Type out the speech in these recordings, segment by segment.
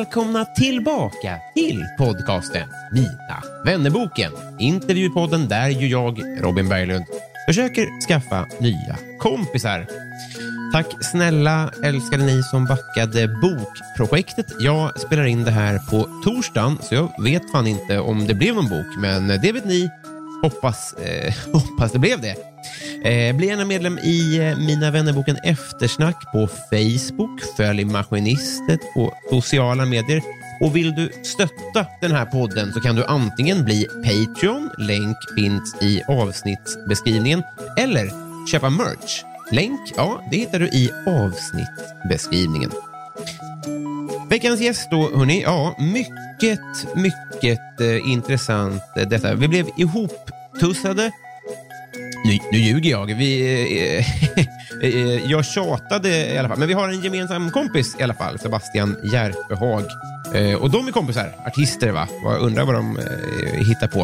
välkomna tillbaka till podcasten Mina vännerboken. Intervjupodden där ju jag, Robin Berglund, försöker skaffa nya kompisar. Tack snälla älskade ni som backade bokprojektet. Jag spelar in det här på torsdagen så jag vet fan inte om det blev någon bok men det vet ni. Hoppas, eh, hoppas det blev det. Eh, bli gärna medlem i eh, Mina vännerboken Eftersnack på Facebook. Följ Maskinistet på sociala medier. Och vill du stötta den här podden så kan du antingen bli Patreon, länk finns i avsnittsbeskrivningen, eller köpa merch. Länk, ja, det hittar du i avsnittsbeskrivningen. Veckans gäst då, hörni. Ja, mycket, mycket eh, intressant eh, detta. Vi blev ihoptussade. Nu, nu ljuger jag. Vi, eh, eh, eh, jag tjatade i alla fall. Men vi har en gemensam kompis i alla fall, Sebastian Järpehag. Eh, och de är kompisar, artister va? Jag undrar vad de eh, hittar på.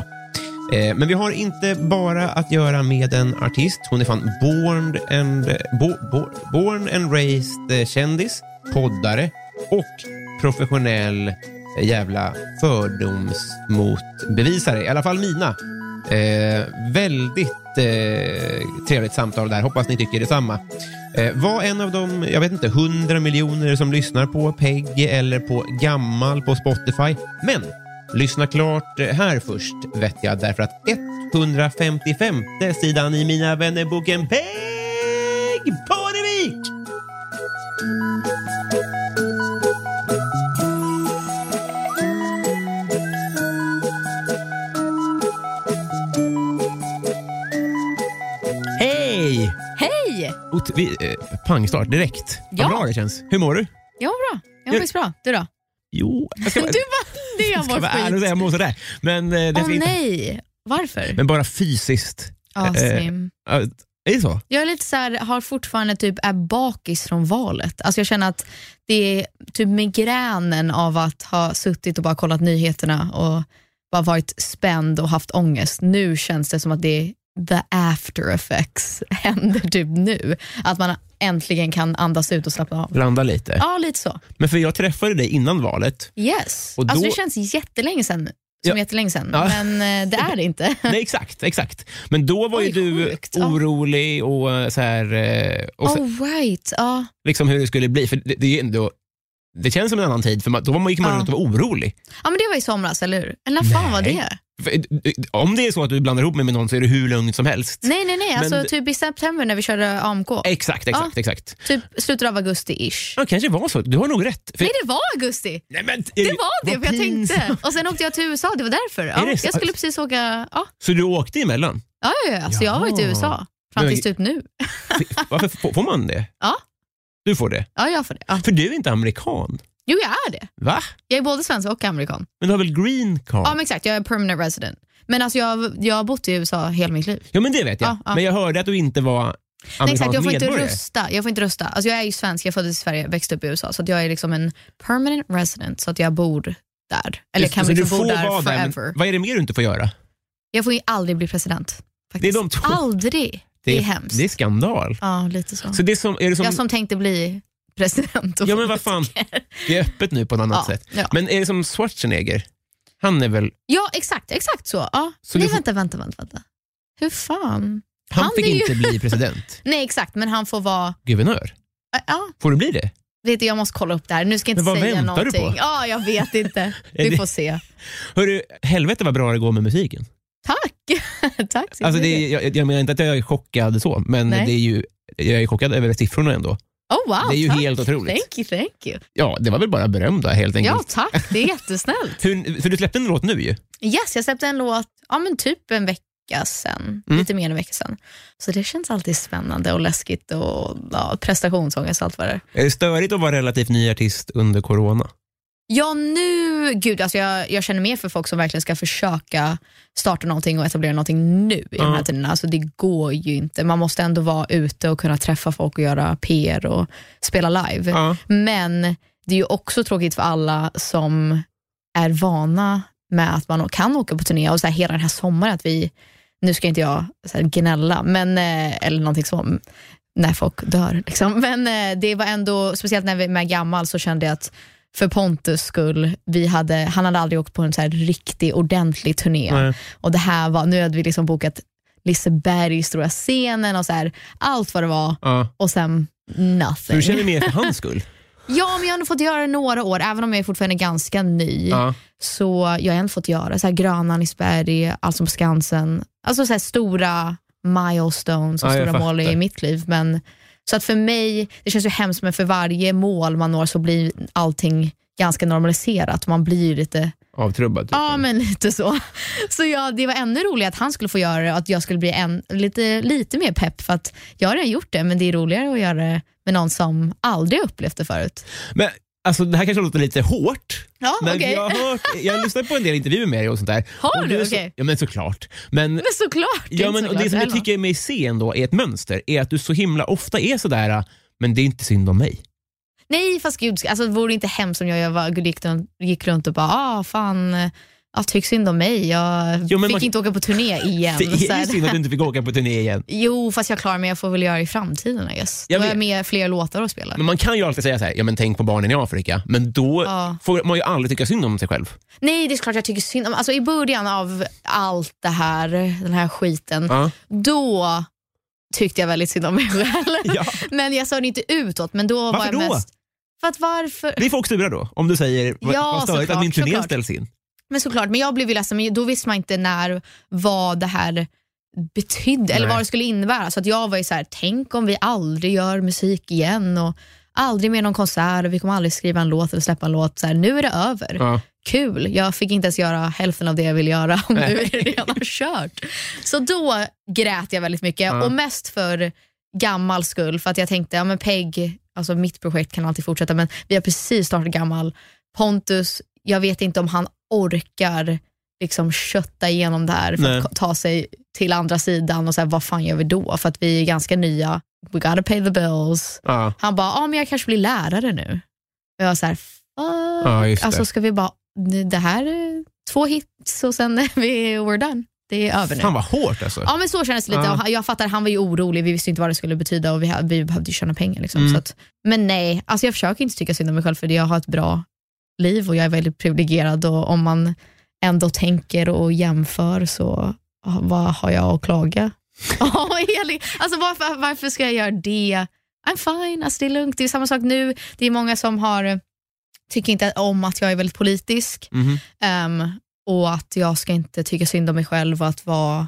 Eh, Men vi har inte bara att göra med en artist. Hon är fan born and, bo, bo, born and raised eh, kändis, poddare och professionell jävla fördomsmotbevisare. I alla fall mina. Eh, väldigt eh, trevligt samtal där. Hoppas ni tycker detsamma. Eh, var en av de, jag vet inte, hundra miljoner som lyssnar på Peg eller på Gammal på Spotify. Men lyssna klart här först, vet jag, därför att 155 sidan i Mina vännerboken Peg Parnevik! Vi, eh, pangstart direkt. Vad Ja. bra det känns. Hur mår du? Jag mår bra. Jag mår faktiskt bra. Du då? Jo, jag ska, Du bara, det jag ska vara ärlig och säga jag mår sådär. Men, eh, det Åh ska inte, nej. Varför? men bara fysiskt. Ja, eh, same. Ja, är det så? Jag är lite så här, har fortfarande typ är bakis från valet. Alltså jag känner att det är typ migränen av att ha suttit och bara kollat nyheterna och bara varit spänd och haft ångest. Nu känns det som att det the after effects händer typ nu. Att man äntligen kan andas ut och slappna av. Landa lite. Ja, lite så. Men för jag träffade dig innan valet. Yes. Och Alltså då- det känns jättelänge sedan. Som Ja. jättelänge sedan. Ja. Men eh, det är det inte. Nej, exakt, exakt. Men då var ju Oj, du sjukt, orolig och eh, så här, eh, och så, Oh right, ja. liksom hur det skulle bli. För det, det, är ju ändå, det känns som en annan tid, för man, då gick man Ja. runt och var orolig. Ja men det var i somras, eller hur? Eller när fan var det? Eh, om det är så att du blandar ihop mig med någon så är det hur lugnt som helst. Nej nej nej, alltså Men- typ i september när vi körde AMK. Exakt, exakt, exakt. Typ slutet av augusti-ish. Ja, kanske var så. Du har nog rätt. För, Nej det var augusti! Nej, men, Det var det, för jag tänkte. Och sen åkte jag till USA, det var därför. Ja, det jag skulle precis åka... Ja, Så du åkte emellan? ja, ja, ja. Alltså, jag har varit i. USA fram tills typ nu. Varför får man det? Ja. Du får det? Ja, jag får det. Ja. För du är inte amerikan? Jo, jag är det. Va? Jag är både svensk och amerikan. Men du har väl green card? Ja, men exakt. Jag är permanent resident. Men alltså, jag, jag har bott i USA hela mitt liv. Ja, men det vet jag. Ja, ja. Men jag hörde att du inte var Nej, exakt, jag får inte medborgare. rösta. Jag får inte rösta. Alltså, jag är ju svensk, jag föddes i Sverige, växte upp i USA. Så jag är liksom en permanent resident, så att jag bor där. Eller kan så du liksom bo där där, forever. men vad är det mer du inte får göra? Jag får ju aldrig bli president. Faktiskt. Det är de två. Aldrig. Det är, hemskt. Det är skandal. Ja, lite så. Så det är som, är det som, Jag som tänkte bli president. och Ja men vad fan, det är öppet nu på ett annat Ja, sätt. ja. Men är det som Schwarzenegger? Han är väl, Ja, exakt, exakt så. Ja. Så Nej, får- vänta, vänta, vänta, vänta. Hur fan? han, Han fick är ju- inte bli president. Nej, exakt, men han får vara... Guvernör. Ja, Får du bli det? vet du, jag måste kolla upp det här. Nu ska jag inte Men vad säga väntar du någonting. på? Ja, jag vet inte. Är Vi det- får se. Hörru, helvete vad bra det går med musiken. Tack! Så Alltså är- jag, jag menar inte att jag är chockad så, men Nej. det är ju, jag är chockad över siffrorna ändå. Oh, wow, det är ju tack. helt otroligt. Thank you, thank you. Ja, det var väl bara beröm då helt Ja, enkelt. tack. Det är jättesnällt. Hur, för du släppte en låt nu ju. Yes, jag släppte en låt ja, men typ en vecka sen. Mm. Lite mer än en vecka sen. Så det känns alltid spännande och läskigt och ja, prestationsångest och allt vad det är. Är det störigt att vara relativt ny artist under corona? Ja, nu, gud, alltså jag, jag känner mer för folk som verkligen ska försöka starta någonting och etablera någonting nu i de här tiderna. Alltså det går ju inte. Man måste ändå vara ute och kunna träffa folk och göra PR och spela live. Ja. Men det är ju också tråkigt för alla som är vana med att man kan åka på turné och så här, hela den här sommaren att vi, nu ska inte jag så här, gnälla, men, eh, eller någonting så, när folk dör. Liksom. Men eh, det var ändå, speciellt när vi är med gammal så kände jag att för Pontus skull, vi hade, han hade aldrig åkt på en så här riktig ordentlig turné. Nej. Och det här var, nu hade vi liksom bokat Liseberg, stora scenen och så här, allt vad det var Ja. och sen nothing. du känner mer för hans skull? Ja, men jag har ändå fått göra det några år, även om jag är fortfarande ganska ny. Ja. Så jag har ändå fått göra så här Grönan i Sverige, Allsång på Skansen. Alltså så här stora milestones och Ja, stora mål i mitt liv. Men, så att för mig, det känns ju hemskt men för varje mål man når så blir allting ganska normaliserat. Man blir lite, Avtrubbad? Typ. ja men lite så. Så ja, det var ännu roligare att han skulle få göra det och att jag skulle bli en, lite, lite mer pepp för att jag har redan gjort det men det är roligare att göra det med någon som aldrig upplevt det förut. Men alltså, det här kanske låter lite hårt, Ja, men okej. jag, har hört, jag har lyssnat på en del intervjuer med dig och sånt där. Har och du? så- Okej. Ja men såklart. Men, Men såklart. ja, men, såklart. det som jag tycker mig se ändå är ett mönster, är att du så himla ofta är sådär, men det är inte synd om mig. Nej, fast gud, alltså, vore det inte hemskt om jag, jag var, gick, runt, gick runt och bara, ah, fan, ja, tyck synd om mig. Jag Jo, fick man- inte åka på turné igen. Det Så är här. ju synd att du inte fick åka på turné igen. Jo, fast jag klarar mig. Jag får väl göra det i framtiden. I guess. Jag Då har jag med fler låtar att spela. Men man kan ju alltid säga så här, ja men tänk på barnen i Afrika, men då Ja. får man ju aldrig tycka synd om sig själv. Nej, det är klart jag tycker synd om. Alltså, I början av allt det här, den här skiten, Ja. då tyckte jag väldigt synd om mig själv. Ja. Men jag sa det inte utåt. Men då Varför var jag då? mest... För att varför? Blir folk sura då? Om du säger, Ja, vad störigt att min turné ställs in. Men såklart, men jag blev ju ledsen, men då visste man inte när, vad det här betydde eller Nej. vad det skulle innebära. Så att jag var ju så här, tänk om vi aldrig gör musik igen och aldrig mer någon konsert och vi kommer aldrig skriva en låt eller släppa en låt. Så här, nu är det över. Ja. Kul, jag fick inte ens göra hälften av det jag ville göra och nu är det redan kört. Så då grät jag väldigt mycket Ja. och mest för gammal skull för att jag tänkte, ja men Peg, alltså mitt projekt kan alltid fortsätta men vi har precis startat gammal. Pontus, jag vet inte om han orkar liksom kötta igenom det här för Nej. att ta sig till andra sidan och säga vad fan gör vi då? För att vi är ganska nya. We gotta pay the bills. Ja. Han bara, ja men jag kanske blir lärare nu. Och jag så här, fuck. Det. Alltså ska vi bara, det här är två hits och sen är vi, we're done. Det är över nu. Fan vad hårt alltså. Ja men så kändes det lite. Och Jag fattar, han var ju orolig, vi visste inte vad det skulle betyda och vi, vi behövde ju tjäna pengar. Liksom. Mm. Så att, men nej, alltså jag försöker inte tycka synd om mig själv för jag har ett bra liv och jag är väldigt privilegierad och om man ändå tänker och jämför så ja, vad har jag att klaga? Alltså varför, varför ska jag göra det? I'm fine, alltså det är lugnt. Det är samma sak nu. Det är många som har tycker inte om att jag är väldigt politisk. Mhm. Ehm, och att jag ska inte tycka synd om mig själv och att vara,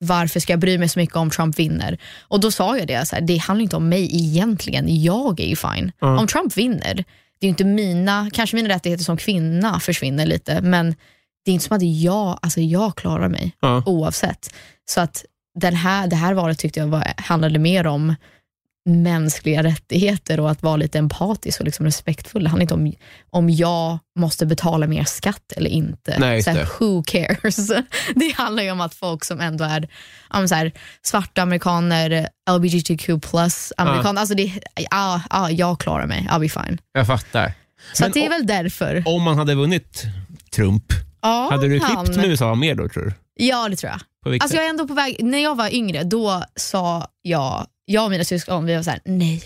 varför ska jag bry mig så mycket om Trump vinner? Och då sa jag det, så här, det handlar inte om mig egentligen, jag är ju fine. Ja. Om Trump vinner, det är ju inte mina, kanske mina rättigheter som kvinna försvinner lite, men det är inte som att jag, alltså jag klarar mig Ja. oavsett. Så att den här, det här valet tyckte jag var, handlade mer om mänskliga rättigheter och att vara lite empatisk och liksom respektfull. Det handlar inte om om jag måste betala mer skatt eller inte. Nej, så här, who cares? Det handlar ju om att folk som ändå är ja, så här, svarta amerikaner, LGBTQ plus amerikaner, alltså det, ja, ja, jag klarar mig, I'll be fine. Jag fattar. Så det är väl därför. Om man hade vunnit Trump, Ja, hade du han- klippt med USA mer då tror du? Ja, det tror jag. Alltså jag är ändå på väg, när jag var yngre, då sa jag, jag och mina syskon, vi var såhär, nej,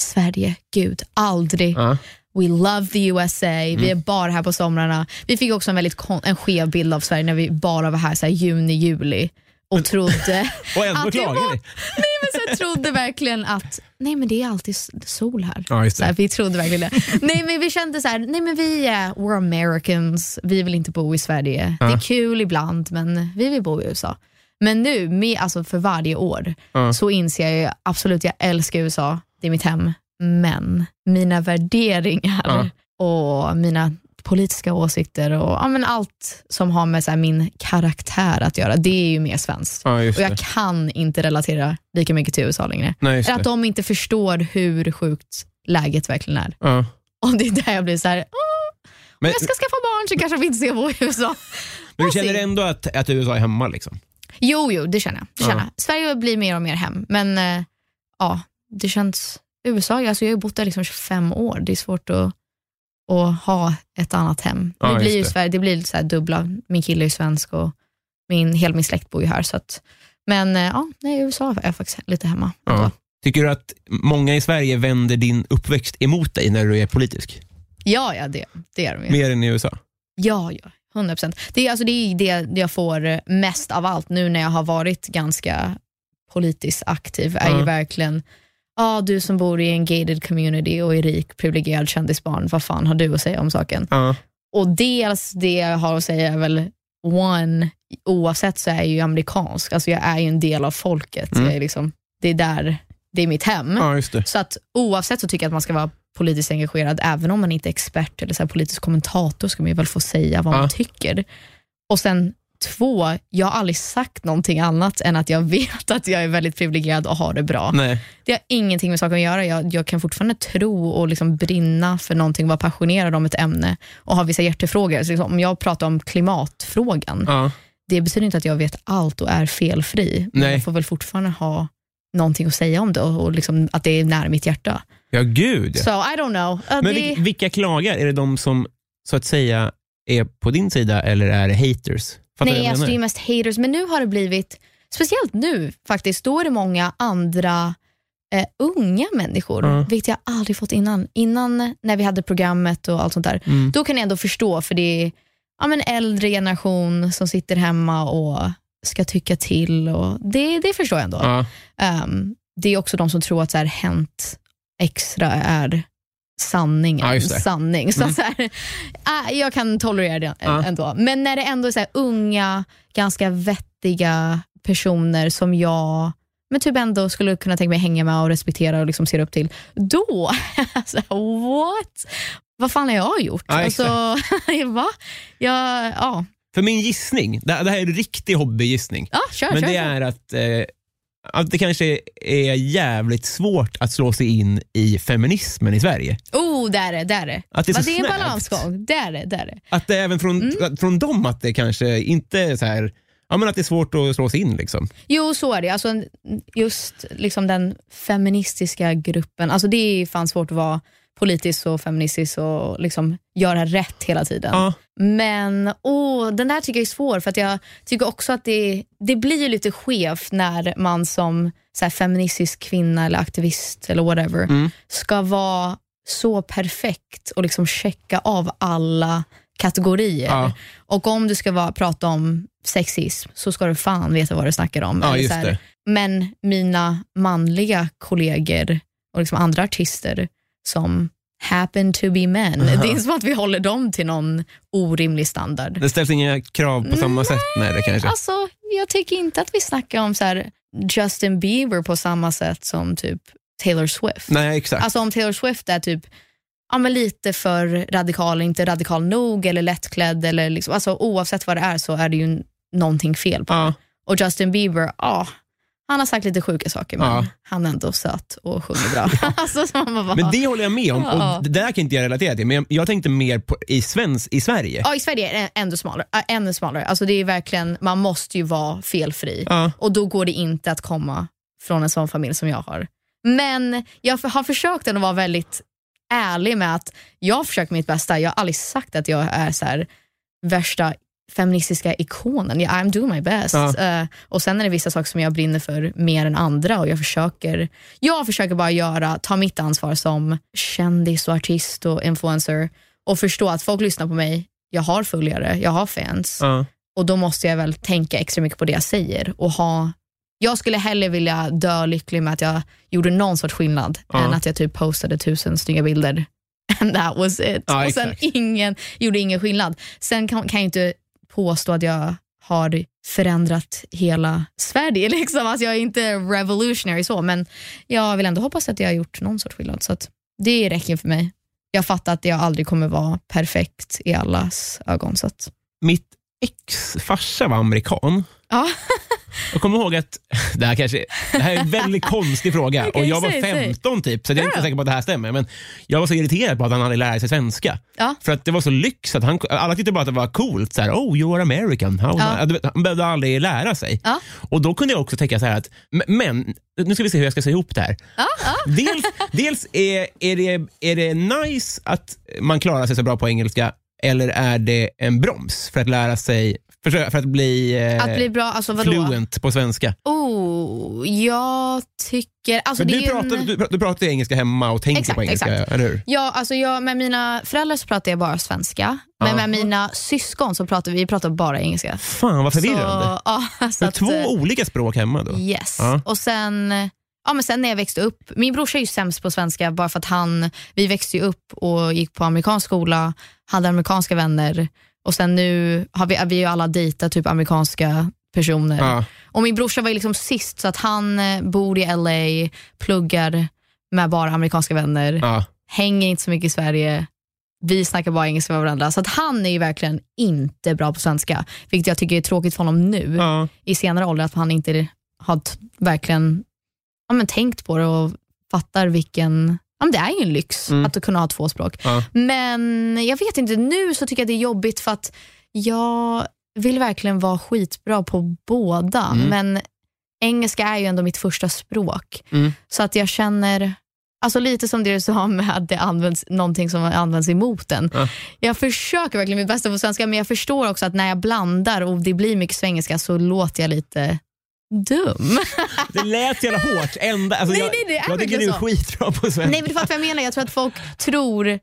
Sverige, gud, aldrig. Ja. We love the USA, vi är bara här på somrarna. Vi fick också en väldigt en skev bild av Sverige när vi bara var här så här, juni, juli och trodde Och ändå att det klagar var-. Nej men så jag trodde verkligen att nej men det är alltid sol här. Ja. Så här, vi trodde verkligen det. nej men vi kände så här, nej men vi är we're Americans, vi vill inte bo i Sverige. Det är kul ibland men vi vill bo i USA. Men nu, med, alltså för varje år, Ja. så inser jag ju absolut, jag älskar USA, det är mitt hem. Men mina värderingar och mina politiska åsikter och ja, men allt som har med så här, min karaktär att göra, det är ju mer svenskt. Ja, Och jag det. kan inte relatera lika mycket till USA längre. Nej, just Att de inte förstår hur sjukt läget verkligen är. Ja. Och det är där jag blir så här, "Åh, Men, jag ska skaffa barn så kanske vi inte ska bo i USA. men du känner ändå att, att USA är hemma? Liksom. Jo, jo, det känner jag. Det Ja. känner jag. Sverige blir mer och mer hem, men eh, ja, det känns... USA, alltså jag har ju bott där liksom 25 år. Det är svårt att, att ha ett annat hem. Ja, det blir ju det. Sverige, det blir lite så här dubbla. Min kille är ju svensk och min, hela min släkt bor ju här. Så att, men eh, ja, nej, USA är jag faktiskt lite hemma. Ja. Tycker du att många i Sverige vänder din uppväxt emot dig när du är politisk? ja, ja det, det är de ju. Mer än i USA? Ja, ja. 100 procent. Det, är, alltså, det är det jag får mest av allt nu när jag har varit ganska politiskt aktiv. är Ja. ju verkligen, ja du som bor i en gated community och är rik, privilegierad kändisbarn, vad fan har du att säga om saken? Ja. Och dels det jag har att säga är väl, one, oavsett så är jag ju amerikansk, alltså jag är ju en del av folket. Mm. Jag är liksom, det är där, det är mitt hem. ja. Så att oavsett så tycker jag att man ska vara politiskt engagerad, även om man inte är expert eller så politisk kommentator ska man ju väl få säga vad Ja. man tycker. Och sen två, jag har aldrig sagt någonting annat än att jag vet att jag är väldigt privilegierad och har det bra. Nej. Det har ingenting med saken att göra. Jag, jag kan fortfarande tro och liksom brinna för någonting, vara passionerad om ett ämne och ha vissa hjärtefrågor. Så liksom, om jag pratar om klimatfrågan, Ja. det betyder inte att jag vet allt och är felfri. Men Nej. jag får väl fortfarande ha någonting att säga om det och, och liksom att det är nära mitt hjärta. ja, gud. So I don't know. Uh, Men det, vil- vilka klagar? Är det de som så att säga är på din sida eller är det haters? Fattar nej, jag alltså, det är mest haters. Men nu har det blivit, speciellt nu faktiskt, då är det många andra eh, unga människor, Ja. vilket jag aldrig fått innan. Innan när vi hade programmet och allt sånt där, Mm. då kan jag ändå förstå för det är ja, men äldre generation som sitter hemma och ska tycka till. Och det, det förstår jag ändå. Ja. Ehm, det är också de som tror att så här, Hänt Extra är sanningen. Ja, sanning. Så, Mm. så här, ah, jag kan tolerera det Ja. ändå. Men när det ändå är så här, unga, ganska vettiga personer som jag men typ ändå skulle kunna tänka mig hänga med och respektera och liksom se upp till, då, så här, what? Vad fan har jag gjort? Ja, alltså, va? Jag, ja, För min gissning, det, det här är en riktig hobbygissning, ja, kör, men kör. det kör. är att, eh, att det kanske är jävligt svårt att slå sig in i feminismen i Sverige. Oh, där är det. Där är det. Att det är så det är en balansgång. Där är det. Där är det. Att det även från, Mm. från dem att det kanske inte är så här, ja, men att det är svårt att slå sig in. Liksom. Jo, så är det. Alltså, just liksom den feministiska gruppen, alltså det är fan svårt att vara politisk och feministisk och liksom göra rätt hela tiden. Ja. Men åh, den där tycker jag är svår för att jag tycker också att det, det blir lite skevt när man som så här, feministisk kvinna eller aktivist eller whatever Mm. ska vara så perfekt och liksom checka av alla kategorier. Ja. Och om du ska vara, prata om sexism så ska du fan veta vad du snackar om. Ja, här. Men mina manliga kollegor och liksom andra artister som happen to be men, det är som att vi håller dem till någon orimlig standard. Det ställs inga krav på samma sätt. Nej, det kanske. Alltså, jag tycker inte att vi snackar om så Justin Bieber på samma sätt som typ Taylor Swift. Nej, exakt. Alltså om Taylor Swift är typ ja, men lite för radikal, inte radikal nog eller lättklädd. Eller liksom, alltså, oavsett vad det är så är det ju någonting fel på ja. Och Justin Bieber, ja, han har sagt lite sjuka saker men Ja. han är ändå söt och sjunger bra. alltså, så man bara, Men det håller jag med om. Ja. Och det där kan inte jag relatera till. Men jag, jag tänkte mer på, i, svensk, i Sverige. Ja, i Sverige är det ännu smalare. Äh, ännu smalare. Alltså, det är verkligen, man måste ju vara felfri. Ja. Och då går det inte att komma från en sån familj som jag har. Men jag har försökt ändå vara väldigt ärlig med att jag har försökt mitt bästa. Jag har aldrig sagt att jag är så här värsta feministiska ikonen. Yeah, I'm doing my best. Ja. Eh, och Sen är det vissa saker som jag brinner för mer än andra och jag försöker, jag försöker bara göra, ta mitt ansvar som kändis och artist och influencer och förstå att folk lyssnar på mig. Jag har följare, jag har fans Ja. och då måste jag väl tänka extra mycket på det jag säger och ha jag skulle hellre vilja dö lycklig med att jag gjorde någon sorts skillnad Ja. än att jag typ postade tusen snygga bilder and that was it. Ja, och sen ingen, gjorde ingen skillnad. Sen kan, kan jag inte påstå att jag har förändrat hela Sverige. Liksom. Alltså jag är inte revolutionary så, men jag vill ändå hoppas att jag har gjort någon sorts skillnad. Så det räcker för mig. Jag fattar att jag aldrig kommer vara perfekt i allas ögon. Så att, Mitt ex farsa var amerikan. ja. Jag kommer ihåg att, det här, kanske, det här är en väldigt konstig fråga Okej, och jag var säg, säg. 15 typ, så jag är inte Ja. säker på att det här stämmer. Men jag var så irriterad på att han hade lärt sig svenska. Ja. För att det var så lyx att han, alla tyckte bara att det var coolt. Så här, oh, you are American. How Ja. vet, Han behövde aldrig lära sig. Ja. Och då kunde jag också tänka så här att, men- nu ska vi se hur jag ska säga ihop det här. Dels, dels är, är, det, är det nice att man klarar sig så bra på engelska eller är det en broms för att lära sig, för, för att bli, eh, Att bli bra, alltså vadå? fluent på svenska? Oh, jag tycker... Alltså du, pratar, en... du, pratar- du pratar ju engelska hemma och tänker Exakt, på engelska, exakt. eller hur? Ja, alltså jag, med mina föräldrar så pratar jag bara svenska, men Ja. med mina syskon så pratar vi pratar bara engelska. Fan vad förvirrande. Så, ja, så att, två eh, olika språk hemma då? Yes. Ja. Och sen, ja, men sen när jag växte upp, min brorsa är ju sämst på svenska bara för att han, vi växte ju upp och gick på amerikansk skola, hade amerikanska vänner och sen nu har vi, vi ju alla dejtat typ amerikanska personer. Ja. Och min brorsa var ju liksom sist så att han eh, bor i LA, pluggar med bara amerikanska vänner, Ja. hänger inte så mycket i Sverige. Vi snackar bara engelska med varandra. Så att han är ju verkligen inte bra på svenska. Vilket jag tycker är tråkigt för honom nu Ja. i senare ålder. Att han inte har verkligen ja, men tänkt på det och fattar vilken Ja, det är ju en lyx Mm. att kunna ha två språk. Ja. Men jag vet inte, nu så tycker jag det är jobbigt för att jag vill verkligen vara skitbra på båda. Mm. Men engelska är ju ändå mitt första språk. Mm. Så att jag känner, alltså lite som det du sa med att det används någonting som används emot en. Ja. Jag försöker verkligen mitt bästa på svenska men jag förstår också att när jag blandar och det blir mycket svengelska så låter jag lite dum. Det lät så jävla hårt. Ända, alltså Nej, jag, nej, det är jag tycker du är skitbra på svenska. Nej men du fattar vad jag menar. Jag tror att folk tror eh,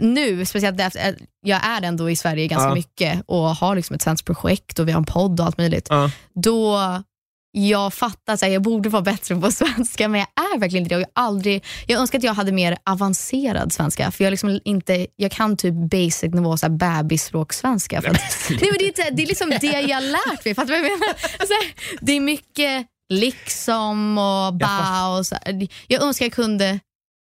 nu, speciellt efter att jag är ändå i Sverige ganska Ja. mycket och har liksom ett svenskt projekt och vi har en podd och allt möjligt. Ja. Då jag fattar att jag borde vara bättre på svenska men jag är verkligen inte det. Och jag, aldrig, jag önskar att jag hade mer avancerad svenska för jag, liksom inte, jag kan typ basic nivå så här bebisspråksvenska. Nej, men det, är det är liksom det jag lärt mig. Fattar du vad jag menar? Så här, det är mycket liksom och ba och så. Jag önskar jag kunde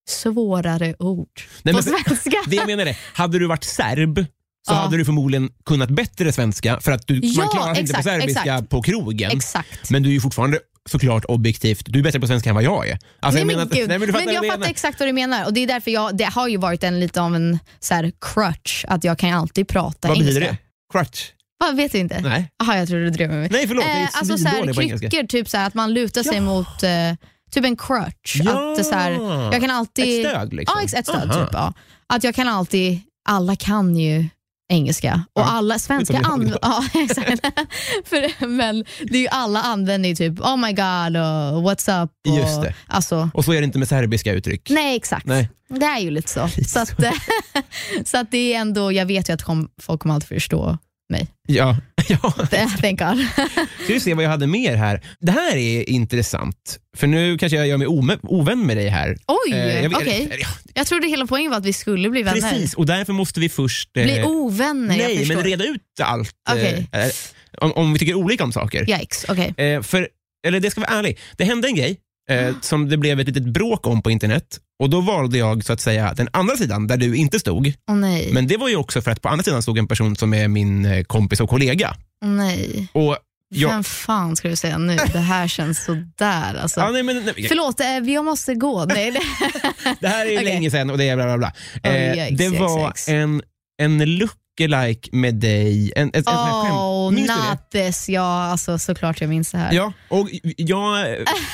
svårare ord Nej, på men svenska. Det jag menar är, hade du varit serb så Ja. hade du förmodligen kunnat bättre svenska för att du, Ja, man klarar sig inte på serbiska exakt. på krogen. Exakt. Men du är ju fortfarande såklart objektivt, du är bättre på svenska än vad jag är. Alltså, nej, men menar att- nej, men men vad jag jag fattar exakt vad du menar och det är därför jag, det har ju varit en lite av en så här crutch att jag kan alltid prata Vad engelska. betyder det? Crutch? Va, vet du inte? Nej. Jaha, jag trodde du drev med mig. Nej förlåt, jag är Eh, alltså så här, kryckor, typ så här, att man lutar sig Ja. mot eh, typ en crutch. Ja. Att det så här, jag kan alltid, Ett stöd liksom? Ja, ett stöd. Aha. Typ, ja. Att jag kan alltid, alla kan ju engelska och Ja, alla svenska använder, ja, exakt. För, men det är ju alla använder ju typ oh my god och what's up. Och, Just det. Alltså, Och så är det inte med serbiska uttryck. nej exakt. Nej. Det är ju lite så. Så att, så att det är ändå, jag vet ju att folk kommer alltid förstå mig. Ja. ja. God. Ska vi se vad jag hade mer här. Det här är intressant, för nu kanske jag gör mig ovän med dig här. Oj, Eh, jag vet- okej. eller, ja, Jag trodde hela poängen var att vi skulle bli vänner. Precis, och därför måste vi först... eh, Bli ovänner, jag Nej, men reda ut allt. eh, Okej. eh, om, om vi tycker olika om saker. Yikes, okej. Eh, för, eller det ska vara ärlig, det hände en grej eh, som det blev ett litet bråk om på internet. Och Då valde jag så att säga den andra sidan, där du inte stod. Åh nej. Men det var ju också för att på andra sidan stod en person som är min eh, kompis och kollega. Åh nej. Och jag, Vem fan ska du säga nu? Det här känns sådär. Alltså. ja, nej, men, nej, Förlåt, eh, jag måste gå. Nej, det... Det här är Okej. länge sedan och det är bla bla bla. Eh, Oj, yikes, det var yikes. en, en lucka lookalike med dig. En, en, en. Oh, det? this. Ja, alltså, såklart jag minns det här. Ja, och jag,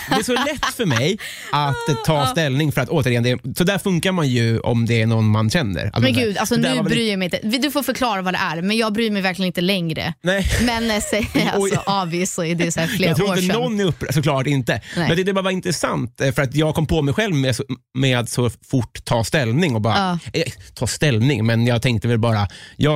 det är så lätt för mig att ta ställning för att återigen, det, så där funkar man ju om det är någon man känner. Alltså, Men gud, alltså, det nu bryr jag mig inte. Du får förklara vad det är, men jag bryr mig verkligen inte längre. Nej. Men eh, säg, alltså, obviously, det är så här flera Jag tror år inte sedan. någon är upprörd, såklart inte. Nej. Men jag tyckte det bara var intressant eh, för att jag kom på mig själv med, med att så fort ta ställning och bara, eh, ta ställning, men jag tänkte väl bara,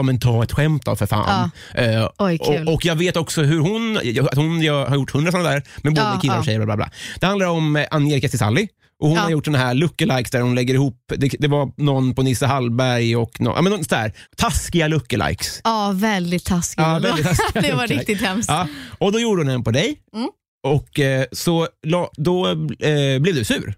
ja men ta ett skämt då för fan. Eh, Oj, kul. och, och jag vet också hur hon, att hon jag har gjort hundra sådana där med både Ja, killar och ja. tjejer. Bla, bla, bla. Det handlar om eh, Angelica Cisalli. Och hon Ja. har gjort såna här lookalikes där hon lägger ihop, det, det var någon på Nisse Hallberg och no, ja, men något där, taskiga lookalikes. Ja, väldigt taskigt. Ja, väldigt taskiga det var lookalikes. riktigt hemskt. Ja, och då gjorde hon en på dig Mm. och eh, så la, då eh, blev du sur.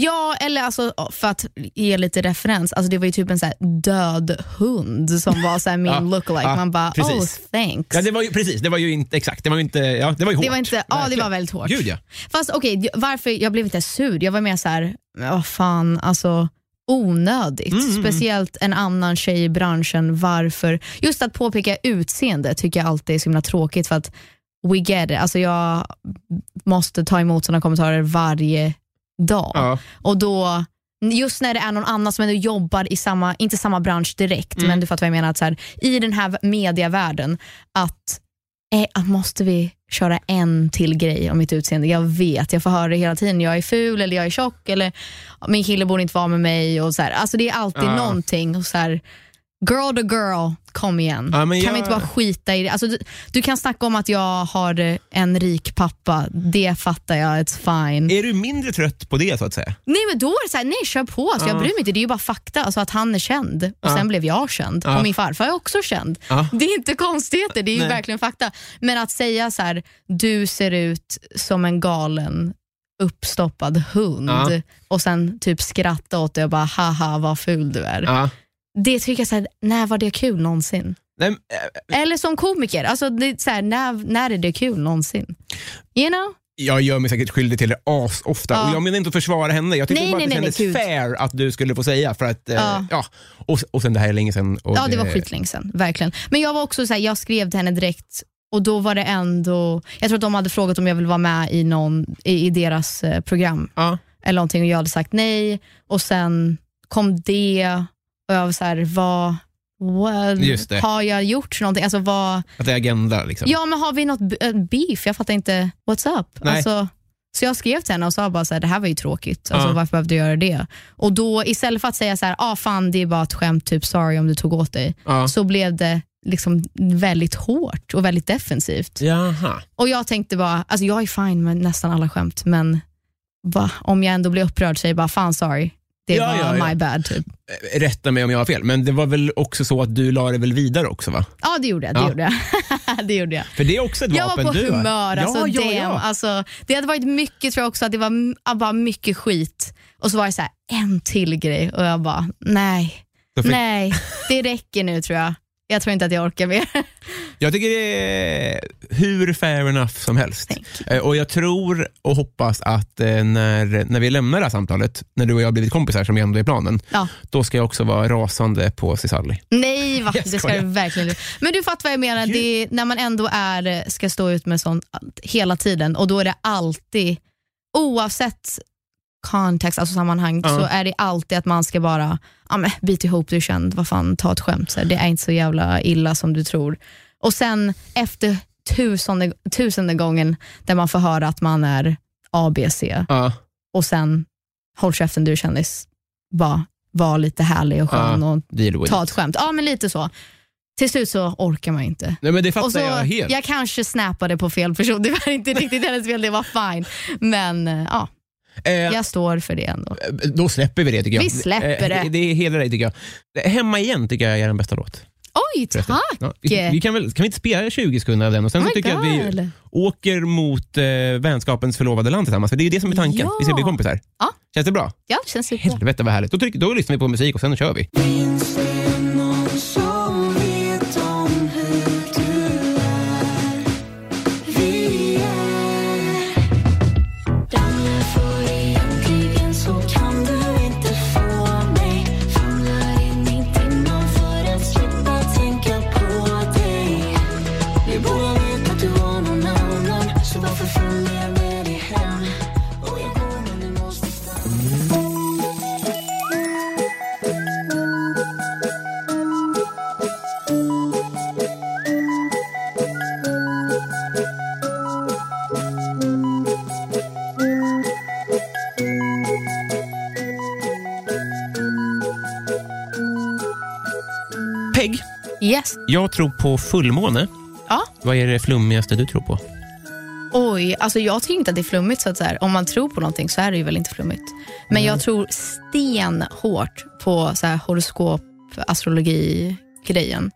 Ja, eller alltså, för att ge lite referens, alltså det var ju typ en så här död hund som var så här min Ja, lookalike. ja, Man bara, precis. oh thanks. Ja, det var ju, precis, det var ju inte exakt, det var ju inte, ja, det var ju hårt. Det var inte, ja, det var väldigt hårt. Gud ja. Fast okej, varför jag blev inte sur, jag var mer så här, vad fan, alltså onödigt. Mm. Speciellt en annan tjej i branschen, varför? Just att påpeka utseende tycker jag alltid är så himla tråkigt för att we get it. Alltså jag måste ta emot sådana kommentarer varje dag. Ja. Och då, just när det är någon annan som ändå jobbar i samma, inte samma bransch direkt, Mm. men du fattar vad jag menar, att så här, i den här mediavärlden, att, eh, att måste vi köra en till grej om mitt utseende. Jag vet, jag får höra det hela tiden. Jag är ful eller jag är tjock eller min kille borde inte vara med mig. Och så här. Alltså det är alltid Ja. någonting. Och så här, girl to girl, kom igen. Ja, kan jag- vi inte bara skita i det? Alltså, du, du kan snacka om att jag har eh, en rik pappa, det fattar jag, it's fine. Är du mindre trött på det så att säga? Nej men då är det så här, nej kör på, alltså, jag Ja. bryr mig inte, det är ju bara fakta. Alltså att han är känd och Ja. sen blev jag känd och min farfar är också känd. Det är inte konstigheter, det är ju Nej. verkligen fakta. Men att säga så här, du ser ut som en galen uppstoppad hund och sen typ skratta åt det och bara haha vad ful du är. Ja. Det tycker jag, så här, när var det kul någonsin? Nej, äh, Eller som komiker, alltså, det så här, när, när är det kul någonsin? You know? jag gör mig säkert skyldig till det as ofta Ja. och jag menar inte att försvara henne. Jag tyckte Nej, bara att det nej, kändes nej, fair att du skulle få säga för att, eh, Ja. ja. Och, och sen det här är länge sedan. Och Ja, det var skitlänge sedan. Verkligen. Men jag var också så här, jag skrev till henne direkt och då var det ändå, jag tror att de hade frågat om jag ville vara med i, någon, i, i deras eh, program Ja. eller någonting och jag hade sagt nej och sen kom det och jag var så här, vad, Just det. har jag gjort någonting? Alltså vad, Att det är agenda liksom. ja men har vi något b- beef? Jag fattar inte, what's up? Nej. Alltså, så jag skrev till henne och sa bara så här, det här var ju tråkigt, alltså, Ja. varför behövde jag göra det? Och då istället för att säga så här, ah, fan det är bara ett skämt, typ sorry om du tog åt dig, Ja. så blev det liksom väldigt hårt och väldigt defensivt. Jaha. Och jag tänkte bara, alltså jag är fine med nästan alla skämt, men va, om jag ändå blir upprörd säger jag bara fan sorry, det Ja, var ja, ja. my bad. Typ. Rätta mig om jag har fel, men det var väl också så att du la det väl vidare också va? Ja det gjorde jag. Det, Ja. gjorde jag. det gjorde jag. För det är också ett Jag vapen var på du humör. Alltså, ja, ja. Alltså, det hade varit mycket tror jag också, att det var bara mycket skit. Och så var det så här, en till grej och jag bara, nej, fick- nej, det räcker nu tror jag. Jag tror inte att jag orkar mer. Jag tycker det är hur fair enough som helst. Eh, Och Jag tror och hoppas att eh, när, när vi lämnar det här samtalet, när du och jag har blivit kompisar som ändå är planen, Ja. då ska jag också vara rasande på Cisalli. Nej, va? Det ska du verkligen. Men du fattar vad jag menar. Det är, när man ändå är, ska stå ut med sånt hela tiden och då är det alltid, oavsett kontext, alltså sammanhang, Ja. så är det alltid att man ska bara ja, men, bit ihop, du är känd, vad fan, ta ett skämt. Så här, det är inte så jävla illa som du tror. Och sen efter tusende, tusende gången där man får höra att man är ABC Ja. och sen håll käften du är kändis, bara var lite härlig och skön Ja. och ta ett skämt. Ja, men lite så. Till slut så orkar man inte. Nej, men det fattar Och så, jag helt. jag kanske snappade på fel person, det var inte riktigt hennes fel, det var fine. Men eh, ja, Eh, jag står för det ändå. Då släpper vi det tycker jag. Vi släpper Eh, det. Det hedrar dig tycker jag. Eh, Hemma igen tycker jag är den bästa låt. Oj, tack! Ja, vi, vi kan, väl, kan vi inte spela 20 sekunder av den och sen Oh så tycker jag att vi God. åker mot eh, vänskapens förlovade land tillsammans. För det är ju det som är tanken. Ja. Vi ska bli kompisar. Ja. Känns det bra? Ja, det känns superbra. Helvete vad härligt. Då, tryck, då lyssnar vi på musik och sen kör vi. Yes. Jag tror på fullmåne. Ja. Vad är det flummigaste du tror på? Oj, alltså jag tycker inte att det är flummigt. Så att så här, om man tror på någonting så är det ju väl inte flummigt. Men jag tror stenhårt på så här, horoskop, astrologi-grejen.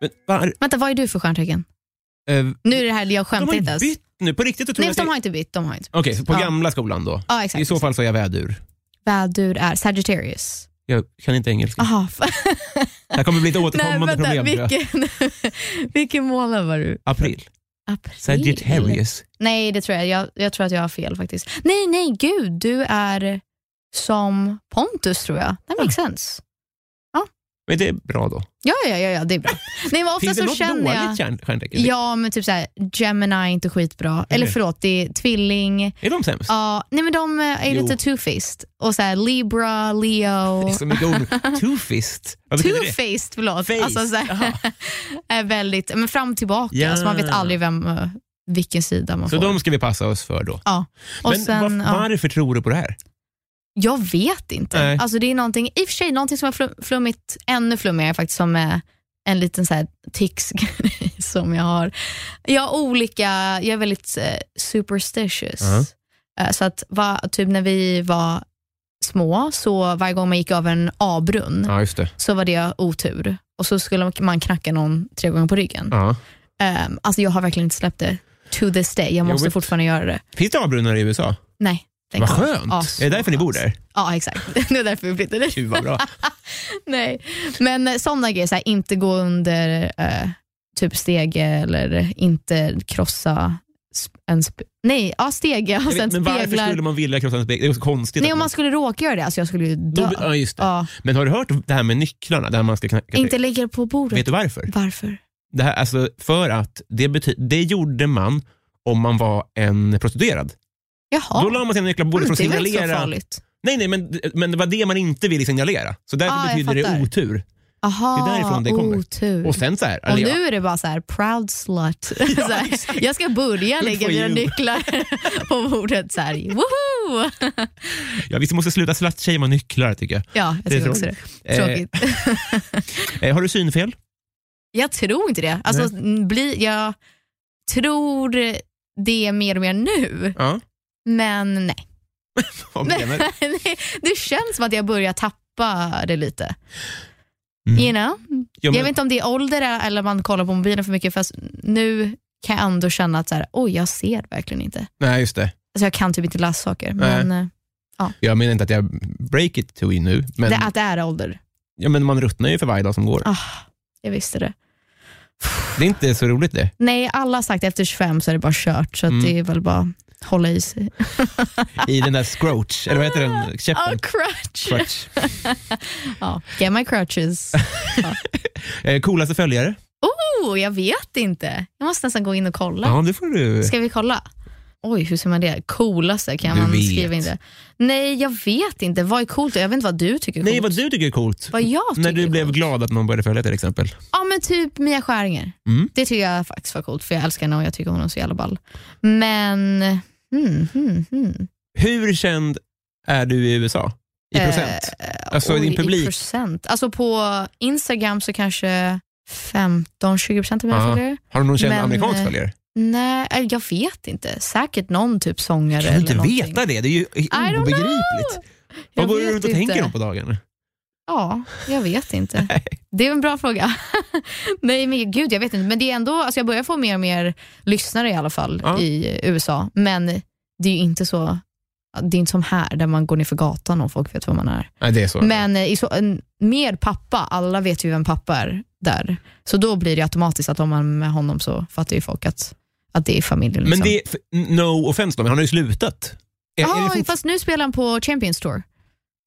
Men, var, Vänta, vad är du för stjärntecken? eh, Nu är det här, jag de har skämtar inte ens. bytt nu. På riktigt tror Nej, jag de har inte bytt. De har inte. Okej, så på Ja. gamla skolan då? Ja, exakt. I så fall så är jag vädur. Vädur är Sagittarius. Jag kan inte engelska. Aha. Det här kommer bli ett Nej, återkommande vänta, problem. vilken, vilken månad var du? April. April? Sagittarius. Nej, det tror jag. jag. Jag tror att jag har fel faktiskt. Nej, nej, gud. Du är som Pontus tror jag. That makes sense. Men det är bra då. Ja, ja, ja, ja det är bra. Nej, men ofta Finns det så något känner dåligt jag... stjärn- stjärntecken? Ja, men typ såhär, Gemini är inte skitbra. Eller det? förlåt, det är tvilling. Är de sämst? Ja, nej men de är Jo. lite two-faced. Och såhär, Libra, Leo. Det är så mycket ord. Det? Two-faced, förlåt. Face. Alltså, så här, väldigt, men fram och tillbaka. Ja. Så man vet aldrig vem, eh, vilken sida man Så får. de ska vi passa oss för då. ja. Och Men sen, var, ja. varför tror du på det här? Jag vet inte. Nej. Alltså, det är någonting, I och för sig någonting som är flum, flummigt, ännu flummigare faktiskt, som är en liten så här tics-grej som jag har. Jag har olika, jag är väldigt eh, superstitious. Ja. Eh, så att va, typ när vi var små, så varje gång man gick över en A-brunn Ja, så var det otur. Och så skulle man knacka någon tre gånger på ryggen. Ja. Um, alltså jag har verkligen inte släppt det to this day. Jag måste Jobbigt. fortfarande göra det. Finns det avbrunnar i USA? Nej. Vad skönt. Ja, är det därför ni bor där? Ja, exakt. Det är därför vi flyttade. Gud vad bra. Nej, men eh, sådana grejer, så här, inte gå under eh, typ stege eller inte krossa en Nej, ja, stege och sen vet, men varför skulle man vilja krossa en spegel? Det är så konstigt. Nej, om man skulle råka göra det, alltså jag skulle ju dö. Då- Ja, just. Ja, Men har du hört det här med nycklarna? Där man ska knacka inte lägga på bordet. Vet du varför? Varför? Det här, alltså, för att det, bety- det gjorde man om man var en prostituerad. Jaha, Då la man sina nycklar på bordet Mm, för att det är väl inte så signalera. farligt. Nej, nej, men, men det var det man inte ville signalera. Så därför Ah, betyder det otur. Aha, Det är därifrån det kommer. Otur. Och sen så här, Och ja, nu är det bara så här, proud slut. så här, jag ska börja lägga mina nycklar på bordet. Så här, woho! ja, vi måste sluta slutshamea nycklar tycker jag. Ja, jag Det tycker också det. Eh, Tråkigt. Eh, har du synfel? Jag tror inte det. Alltså, bli, jag tror det mer och mer nu, Ja. Men nej. Vad menar du? Det känns som att jag börjar tappa det lite. Mm. You know? Ja, men, Jag vet inte om det är ålder eller man kollar på mobilen för mycket, fast nu kan jag ändå känna att så här, oj, jag ser verkligen inte. Nej, just det. Alltså, jag kan typ inte läsa saker, men eh, Jag menar inte att jag break it to you nu, men, det, att det är ålder. ja, men man ruttnar ju för varje dag som går. Ah, jag visste det. Det är inte så roligt det. Nej, alla har sagt efter 25 så är det bara kört, så Mm. det är väl bara hålla i sig. I den där scroach, eller vad heter den? Ah, Käppen? crutch. Crutch. Ja, get my crutches. Eh, coolaste följare? Oh, jag vet inte. Jag måste nästan gå in och kolla. Ja, det får du. Ska vi kolla? Oj, hur ser man det? Coolaste, kan Du man vet. skriva in det? Nej, jag vet inte. Vad är coolt? Jag vet inte vad du tycker är coolt. Nej, vad du tycker är coolt. Vad jag tycker När du blev coolt. glad att någon började följa till exempel. Ja, men typ Mia Skäringer. Mm. Det tycker jag faktiskt var coolt, för jag älskar henne och jag tycker hon är så jävla ball. Men, Hur känd är du i USA? I procent? Eh, Alltså, din publik. I procent. Alltså på Instagram så kanske 15-20 procent av mina Ja. följare. Har du någon känd men, amerikansk eh, följare? Nej, eh, jag vet inte. Säkert någon typ sångare. Kan du inte eller veta det? Det är ju obegripligt. Vad går du runt och tänker om på dagarna? Ja, jag vet inte. Det är en bra fråga. Nej men gud, jag vet inte. Men det är ändå, alltså jag börjar få mer och mer lyssnare i alla fall Ja. i USA. Men det är ju inte så, det är inte som här där man går ner för gatan och folk vet vem man är. Nej, det är så. Men eh, i så, en, mer pappa, alla vet ju vem pappa är där. Så då blir det automatiskt att om man är med honom så fattar ju folk att, att det är familjen. Men Liksom. det, f- no offense då, men han har ju slutat. Ja, det fast nu spelar han på Champions Tour.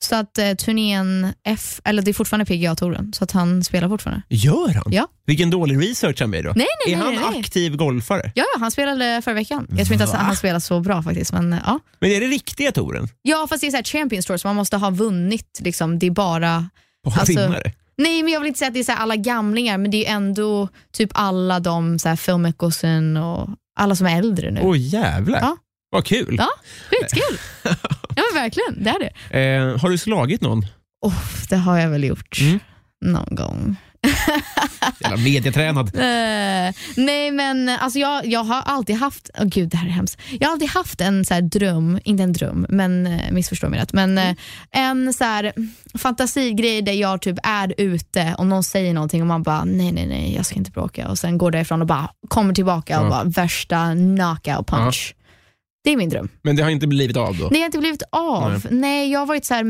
Så att eh, turnén F, eller det är fortfarande PGA-touren, så att han spelar fortfarande. Gör han? Ja. Vilken dålig research han är då. Nej, nej, är nej, han nej, aktiv golfare? Ja, ja, han spelade förra veckan. Jag tror inte att Va? han spelar så bra faktiskt. Men, eh, ja. Men är det riktiga touren? ja, fast det är så här Champions Tour, så man måste ha vunnit. Liksom. Det är bara... På Alltså, vinnare? Nej, men jag vill inte säga att det är så alla gamlingar, men det är ändå typ alla de så här Phil Mickelson och alla som är äldre nu. Åh jävlar. Ja. Vad kul. Ja, skitkul. ja, men verkligen. Det är det. Eh, har du slagit någon? Oh, det har jag väl gjort Mm. någon gång. Jävla medietränad. Eh, nej men alltså jag, jag har alltid haft, oh gud det här är hemskt. Jag har alltid haft en så dröm, inte en dröm, men uh, missförstå mig rätt, men uh, en så här fantasigrej där jag typ är ute och någon säger någonting och man bara nej nej nej jag ska inte bråka och sen går därifrån och bara kommer tillbaka och bara värsta knockout punch. Det är min dröm. Men det har inte blivit av då? Det har inte blivit av. Nej. jag har varit så här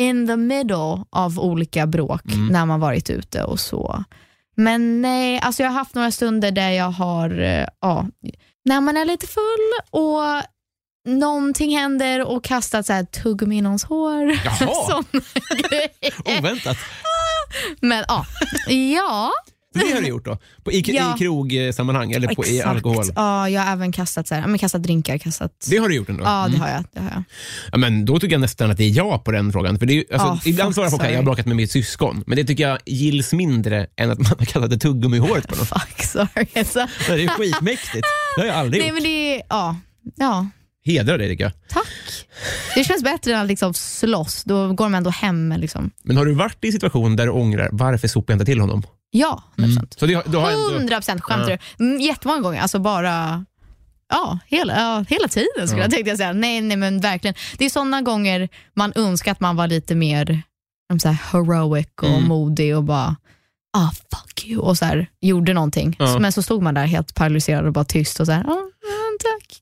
in the middle av olika bråk Mm. när man varit ute och så. Men nej, alltså jag har haft några stunder där jag har, eh, ja, när man är lite full och någonting händer och kastat så här tuggummi i någons hår. Jaha. Oväntat. Men ja, ja Så det har du gjort då? På, I, Ja. i krogsammanhang eller på, i exakt. alkohol? Ja, jag har även kastat, så här, men kastat drinkar. Kastat, Det har du gjort ändå? ja, det Mm. har jag. Det har jag. Ja, men då tycker jag nästan att det är ja på den frågan. För det är, alltså, Ja, ibland svarar folk att jag har bråkat med mitt syskon, men det tycker jag gills mindre än att man har kallat ett tuggummi i håret på någon. Fuck, sorry. Alltså. Det är skitmäktigt. Det har jag aldrig Nej, gjort. men det är, ja, ja, Hedrar dig tycker jag. tack. Det känns bättre än att liksom slåss. Då går de ändå hem. Liksom. Men har du varit i en situation där du ångrar varför sopade jag inte till honom? Ja, 100%. Så det, har- du har ändå... 100 procent skämtar du? Mm, Jättemånga gånger. Alltså bara Ja, hela, ja, hela tiden skulle Ja. jag tänkte säga. Nej, nej, men verkligen. Det är sådana gånger man önskar att man var lite mer så här, heroic och Mm. modig och bara ah fuck you och så här, gjorde någonting. Ja. Men så stod man där helt paralyserad och bara tyst och så här, ah,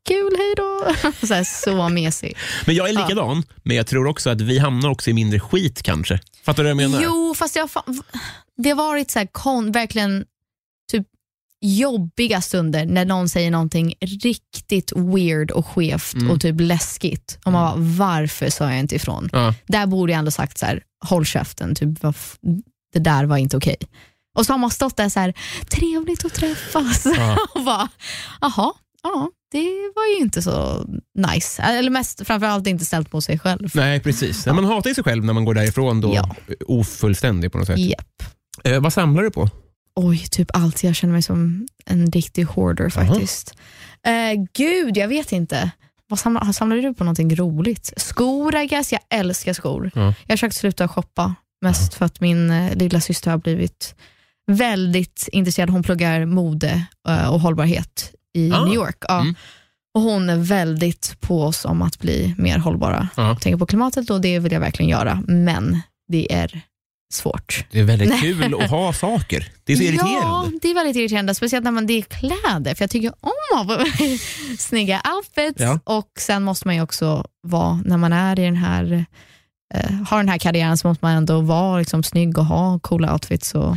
kul, hej då. så, här, så mesig. Men jag är likadan, men jag tror också att vi hamnar också i mindre skit kanske. Fattar du vad jag menar? Jo, fast jag, det har varit så här, kon, verkligen typ jobbiga stunder när någon säger någonting riktigt weird och skevt Mm. och typ läskigt. Och man bara, varför sa jag inte ifrån? Ja. Där borde jag ändå sagt så här, håll käften, typ, det där var inte okej. Och så har man stått där så här, trevligt att träffas. Ja. och bara, jaha, ja, det var ju inte så nice. Eller mest, framförallt inte ställt på sig själv. Nej, precis. Man hatar ju sig själv när man går därifrån då Ja. ofullständig på något sätt. Japp. Eh, vad samlar du på? Oj, typ allt. Jag känner mig som en riktig hoarder faktiskt. Eh, gud, jag vet inte. Vad samlar, samlar du på någonting roligt? Skor, I guess. Jag älskar skor. Ja. Jag har försökt sluta shoppa, mest för att min eh, lilla syster har blivit väldigt intresserad. Hon pluggar mode eh, och hållbarhet i Ah. New York. Ja. Mm. Och Hon är väldigt på oss om att bli mer hållbara. Ja. Tänker på klimatet och det vill jag verkligen göra, men det är svårt. Det är väldigt kul att ha saker. Det är så Ja, irriterande. det är väldigt irriterande. Speciellt när man det är kläder. För jag tycker om att ha snygga outfits. Ja. Och sen måste man ju också vara, när man är i den här eh, har den här karriären så måste man ändå vara liksom, snygg och ha coola outfits. Och,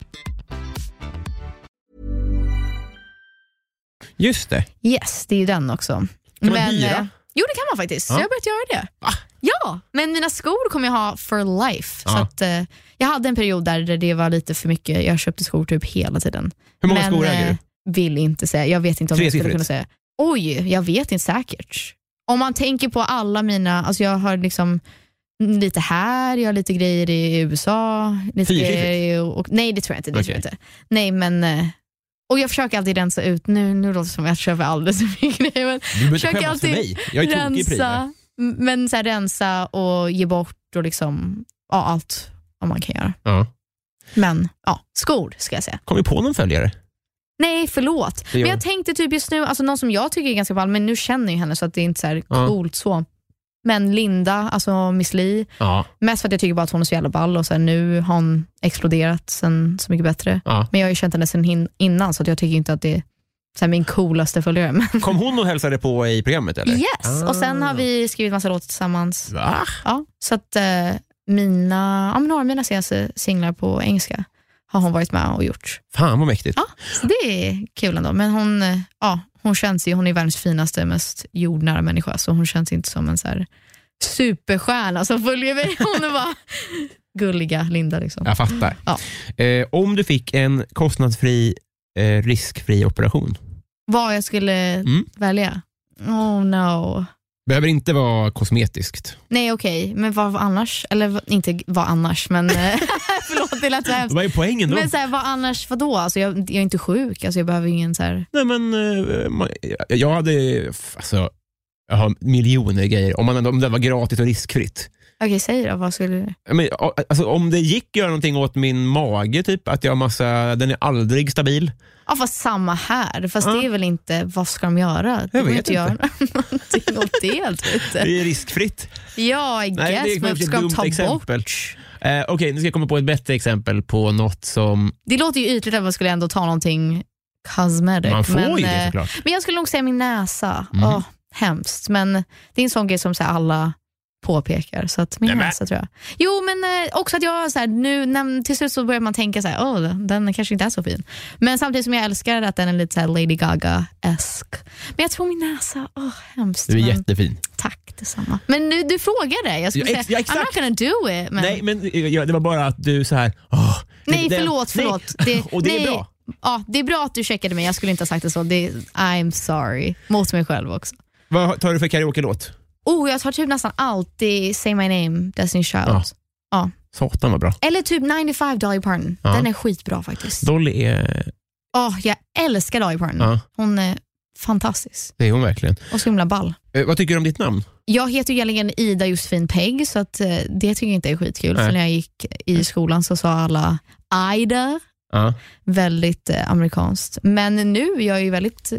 Just det. yes, det är ju den också. Kan man hyra? eh, jo, det kan man faktiskt. Så Ja. jag har börjat göra det. Ja, men mina skor kommer jag ha for life. Så Ja. att, eh, jag hade en period där det var lite för mycket. Jag köpte skor typ hela tiden. Hur många men, skor äger eh, du? vill inte säga. Jag vet inte om jag skulle kunna säga. Oj, jag vet inte säkert. Om man tänker på alla mina, alltså jag har liksom lite här, jag har lite grejer i USA. Lite grejer i, och, nej, det tror jag inte. Det tror jag inte. Nej, men, eh, och jag försöker alltid rensa ut, nu, nu låter det som att jag köper alldeles för mycket grejer. Men Du behöver inte försöker skämmas för alltid mig. Jag är tokig i rensa, men så här, rensa och ge bort och liksom, ja, allt vad man kan göra. Ja. Men ja, skor ska jag säga. Kom vi på någon följare? Nej, förlåt. Men jag tänkte typ just nu, alltså någon som jag tycker är ganska ball, men nu känner jag henne så att det är inte så här coolt så. Men Linda, alltså Miss Li, Ja, mest för att jag tycker bara att hon är så jävla ball och så här, nu har hon exploderat sen Så mycket bättre. ja. Men jag har ju känt henne sen hin- innan så att jag tycker inte att det är så här, min coolaste följare. Men Kom hon och hälsade på i programmet eller? yes! Och sen Ah. har vi skrivit massa låtar tillsammans. Va? Ja, så att eh, mina, ja, men några av mina senaste singlar på engelska har hon varit med och gjort. Fan vad mäktigt. Ja, så det är kul ändå. Men hon, eh, ja, hon känns ju, hon är världens finaste, mest jordnära människa, så hon känns inte som en så här superstjärna som följer mig. Hon är bara gulliga Linda. Liksom. Jag fattar. Ja. Eh, om du fick en kostnadsfri, eh, riskfri operation, Vad jag skulle Mm. välja? Oh no. Behöver inte vara kosmetiskt. Nej okej, men vad annars? Eller vad- inte vad annars, men eh, förlåt det lät så hemskt. Vad är poängen då? Men så här, vad annars, vadå? Alltså, jag, jag är inte sjuk, alltså, jag behöver ingen så här... Nej, men, eh, jag hade, alltså, jag har miljoner grejer, om, man, om det var gratis och riskfritt. Okej, säg då, vad skulle du... Men, alltså, om det gick att göra någonting åt min mage, typ, att jag har massa, den är aldrig stabil. Ja fast samma här, fast Ja. det är väl inte, vad ska de göra? Jag vet inte göra någonting åt det. Vet Det är riskfritt. Ja, I Nej, guess, är men ska de ta exempel. bort? Eh, Okej, nu ska jag komma på ett bättre exempel på något som Det låter ju ytligt att man skulle ändå ta någonting cosmetic. man får men, ju det eh, såklart. men jag skulle nog säga min näsa. Mhm. Åh, hemskt, men det är en sån grej som så alla påpekar. Så att min Nej, men- näsa tror jag. Jo, men eh, också att jag så här, nu, när, till slut så börjar man tänka så här, oh, den kanske inte är så fin. Men samtidigt som jag älskar att den är lite så Lady Gaga-esk. Men jag tror min näsa, åh hemskt. Du är men, jättefin. Tack detsamma. Men nu, du frågade, jag skulle Ja, ex- säga, ja, I'm not gonna do it. Men, Nej, men ja, det var bara att du så här. det- Nej, det- förlåt. nej, förlåt. Det, och det nej, är bra. Ja, det är bra att du checkade mig, jag skulle inte ha sagt det så. Det, I'm sorry. Mot mig själv också. Vad tar du för karaoke-låt? Oh, jag tar typ nästan alltid Say My Name, Destiny Child. Ja. Ja. Satan vad bra. Eller typ 95 Dolly Parton. Ja. Den är skitbra faktiskt. Dolly är, Åh, jag älskar Dolly Parton. ja, Hon är fantastisk det är hon verkligen. och så himla ball. Eh, vad tycker du om ditt namn? Jag heter egentligen Ida Josefin Pegg, så att, eh, det tycker jag inte är skitkul. Nej. För när jag gick i skolan så sa alla Ida, Ja. väldigt eh, amerikanskt. Men nu är jag ju väldigt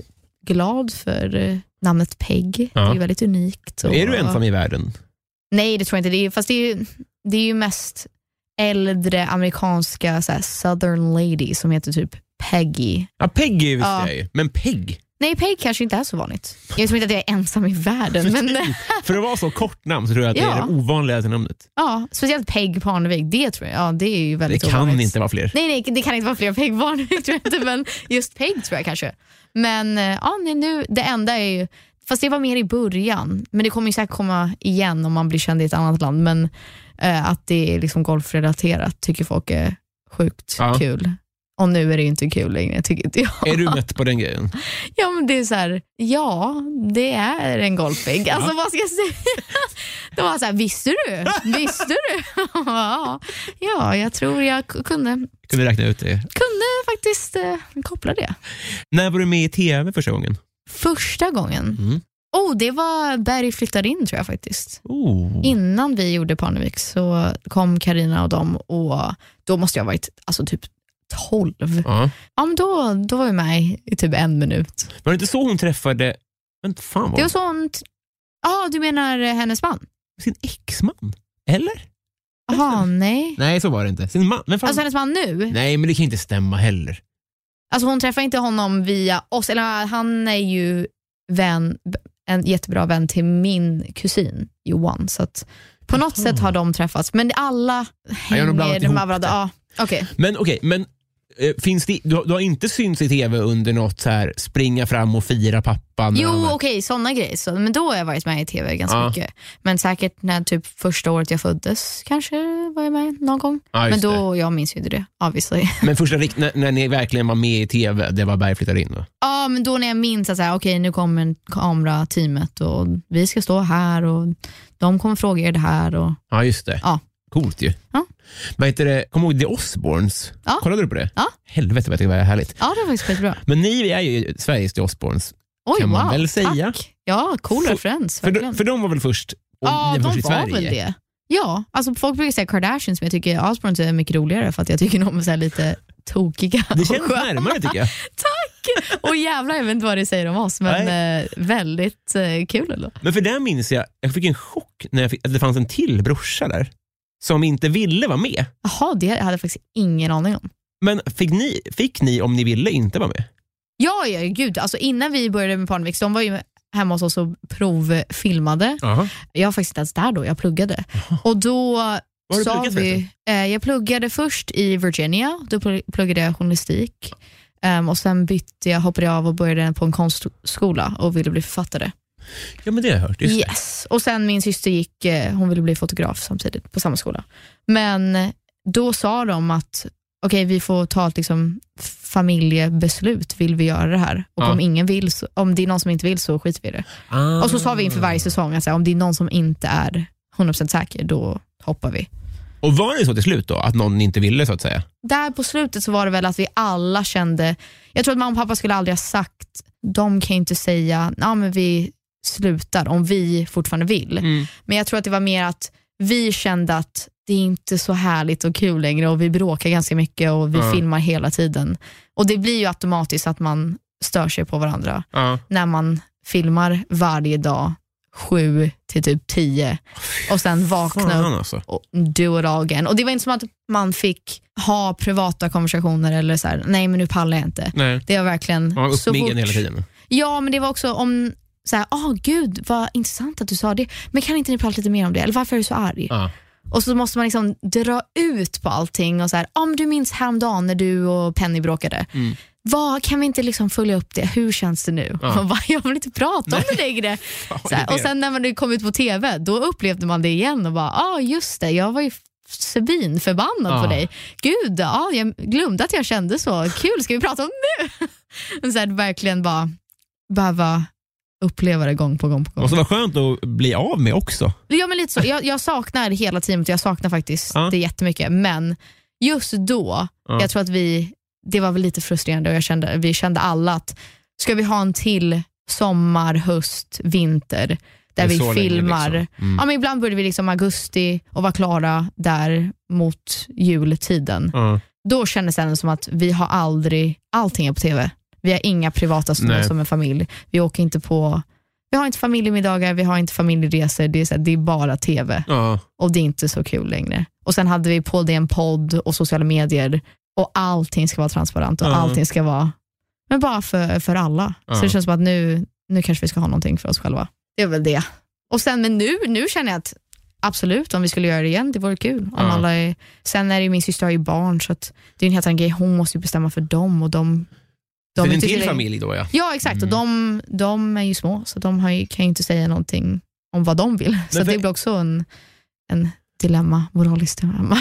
glad för namnet Pegg. Det är ju väldigt unikt. och- Är du ensam i världen? Nej, det tror jag inte. Det är, fast det är, ju, det är ju mest äldre amerikanska så här, southern lady som heter typ Peggy. Ja, Peggy visste Ja. jag ju, men Peg? Nej, Peg kanske inte är så vanligt. Jag tror inte att jag är ensam i världen. Men, För att vara så kort namn så tror jag att det är det ovanligaste namnet. ja, speciellt Peg Parnevik, det tror jag. Ja, det är ju Det väldigt kan ovanligt. inte vara fler. Nej, nej, det kan inte vara fler Peg Parnevik tror jag inte, men just Peg tror jag kanske. Men eh, ja, nej, nu, det enda är ju, fast det var mer i början, men det kommer ju säkert komma igen om man blir känd i ett annat land, men eh, att det är liksom golfrelaterat tycker folk är sjukt Ja. kul. Och nu är det inte kul längre, tycker inte jag. Är du mätt på den grejen? Ja, men det är så här, ja, det är en golfpigg. Alltså vad ska jag säga? Det var så här, visste du? Visste du? ja, ja, jag tror jag kunde, Kunde räkna ut det. kunde faktiskt eh, koppla det. När var du med i TV första gången? Första gången, Mm. oh, det var Berg flyttade in tror jag faktiskt. Oh. Innan vi gjorde Parnevik så kom Karina och dem och då måste jag ha varit alltså, typ 12. Ja. Ja, men då, då var vi med i typ en minut. Var det inte så hon träffade men fan vad Det var sånt... Ja, du menar eh, hennes man? sin exman? Eller? Jaha, nej. Nej, så var det inte. Sin man? Men fan? Alltså hennes man nu? Nej, men det kan inte stämma heller. Alltså hon träffar inte honom via oss, eller han är ju vän, en jättebra vän till min kusin Johan. Så att på något sätt har de träffats, men alla hänger ihop med varandra. Ja, okej. Men okej, men eh, finns det, du, har- du har inte synts i TV under något så här springa fram och fira pappan? Jo, okej, sådana grejer. Så, men då har jag varit med i TV ganska Ja. mycket. Men säkert när typ första året jag föddes kanske var jag med någon gång. Ja, men då, jag minns ju inte det, obviously. Men första när, när ni verkligen var med i TV, det var Berg flyttade in va? Ja, men då när jag minns att så här, okej, nu kommer kamerateamet och vi ska stå här och de kommer fråga er det här. Och, Ja, just det. Ja. Coolt ju. Ja. Vad heter det? Du ihåg The Osbournes? Ja. Kollade du på det? Ja. Helvete vad jag tycker det var härligt. ja, det var faktiskt skitbra. Men ni är ju Sveriges The Osbournes. Oj, Kan man wow, väl säga. Tack. Ja, cool För- referens. För, de, för de var väl först, och ja, de var Sverige? väl det. Ja, alltså folk brukar säga Kardashians men jag tycker Osbournes är mycket roligare för att jag tycker de är så lite tokiga. Det känns närmare tycker jag. Tack! Och jävlar, jag vet inte vad det säger om oss, men eh, väldigt eh, kul ändå. Men för där minns jag, jag fick en chock när jag fick, att det fanns en till brorsa där som inte ville vara med. Jaha, det hade jag faktiskt ingen aning om. Men fick ni, fick ni om ni ville inte vara med? Ja, ja gud. Alltså, innan vi började med Parnevik, de var ju hemma hos oss och provfilmade. Aha. Jag var faktiskt inte ens där då, jag pluggade. Och då du sa pluggat vi, eh, Jag pluggade först i Virginia, då pl- pluggade jag journalistik. Ehm, och Sen bytte jag, hoppade jag av och började på en konstskola och ville bli författare. Ja men det har jag hört. Just det. Yes. Och sen min syster gick, eh, hon ville bli fotograf samtidigt på samma skola. Men eh, då sa de att okej vi får ta ett liksom, familjebeslut, vill vi göra det här? Och Ja. om, ingen vill, så, om det är någon som inte vill så skiter vi i det. Ah. Och så sa vi inför varje säsong att så här, om det är någon som inte är 100% säker, då hoppar vi. Och var det så till slut då, att någon inte ville så att säga? Där på slutet så var det väl att vi alla kände, jag tror att mamma och pappa skulle aldrig ha sagt, de kan ju inte säga, ja men vi slutar om vi fortfarande vill. Men jag tror att det var mer att vi kände att det är inte så härligt och kul längre och vi bråkar ganska mycket och vi Ja. filmar hela tiden. Och det blir ju automatiskt att man stör sig på varandra Ja. när man filmar varje dag sju till typ tio och sen vakna upp Fan alltså. och do it all again. Och det var inte som att man fick ha privata konversationer eller så här, nej men nu pallar jag inte. Nej. Det var verkligen Man var uppmiggen hela tiden. Ja, men det var också om så här, åh gud vad intressant att du sa det, men kan inte ni prata lite mer om det? Eller varför är du så arg? Ja. Och så måste man liksom dra ut på allting och så här, om du minns häromdagen när du och Penny bråkade. Vad, kan vi inte liksom följa upp det? Hur känns det nu? Mm. Ja. Bara, jag vill inte prata om det längre. Och sen när man kom ut på TV, då upplevde man det igen och bara, ja ah, just det, jag var ju svinförbannad Ja. på dig. Gud, ja, jag glömde att jag kände så. Kul, ska vi prata om det nu? så här, verkligen bara behöva uppleva det gång på gång på gång. måste vara skönt att bli av med också. Ja, men lite så. Jag, jag saknar hela teamet, jag saknar faktiskt Ja. det jättemycket. Men just då, Ja. jag tror att vi, det var väl lite frustrerande och jag kände, vi kände alla att ska vi ha en till sommar, höst, vinter där vi filmar. liksom. Mm. Ja, men ibland började vi liksom augusti och var klara där mot jultiden. Ja. Då kändes det ändå som att vi har aldrig, allting är på TV. Vi har inga privata stunder Nej. som en familj. Vi åker inte på, vi har inte familjemiddagar, vi har inte familjeresor. Det är, så här, det är bara TV Ja. och det är inte så kul längre. Och Sen hade vi på det en podd och sociala medier och allting ska vara transparent och Ja. allting ska vara men bara för, för alla. Ja. Så det känns som att nu, nu kanske vi ska ha någonting för oss själva. Det är väl det. Och sen, men nu, nu känner jag att absolut, om vi skulle göra det igen, det vore kul. Om alla är, sen är det ju min syster har ju barn, så det är en helt annan grej. Hon måste ju bestämma för dem och de, de är en till familj då ja. Ja, exakt. Mm. Och de, de är ju små, så de ju, kan ju inte säga någonting om vad de vill. Så för- det blir också en, en dilemma, moraliskt dilemma.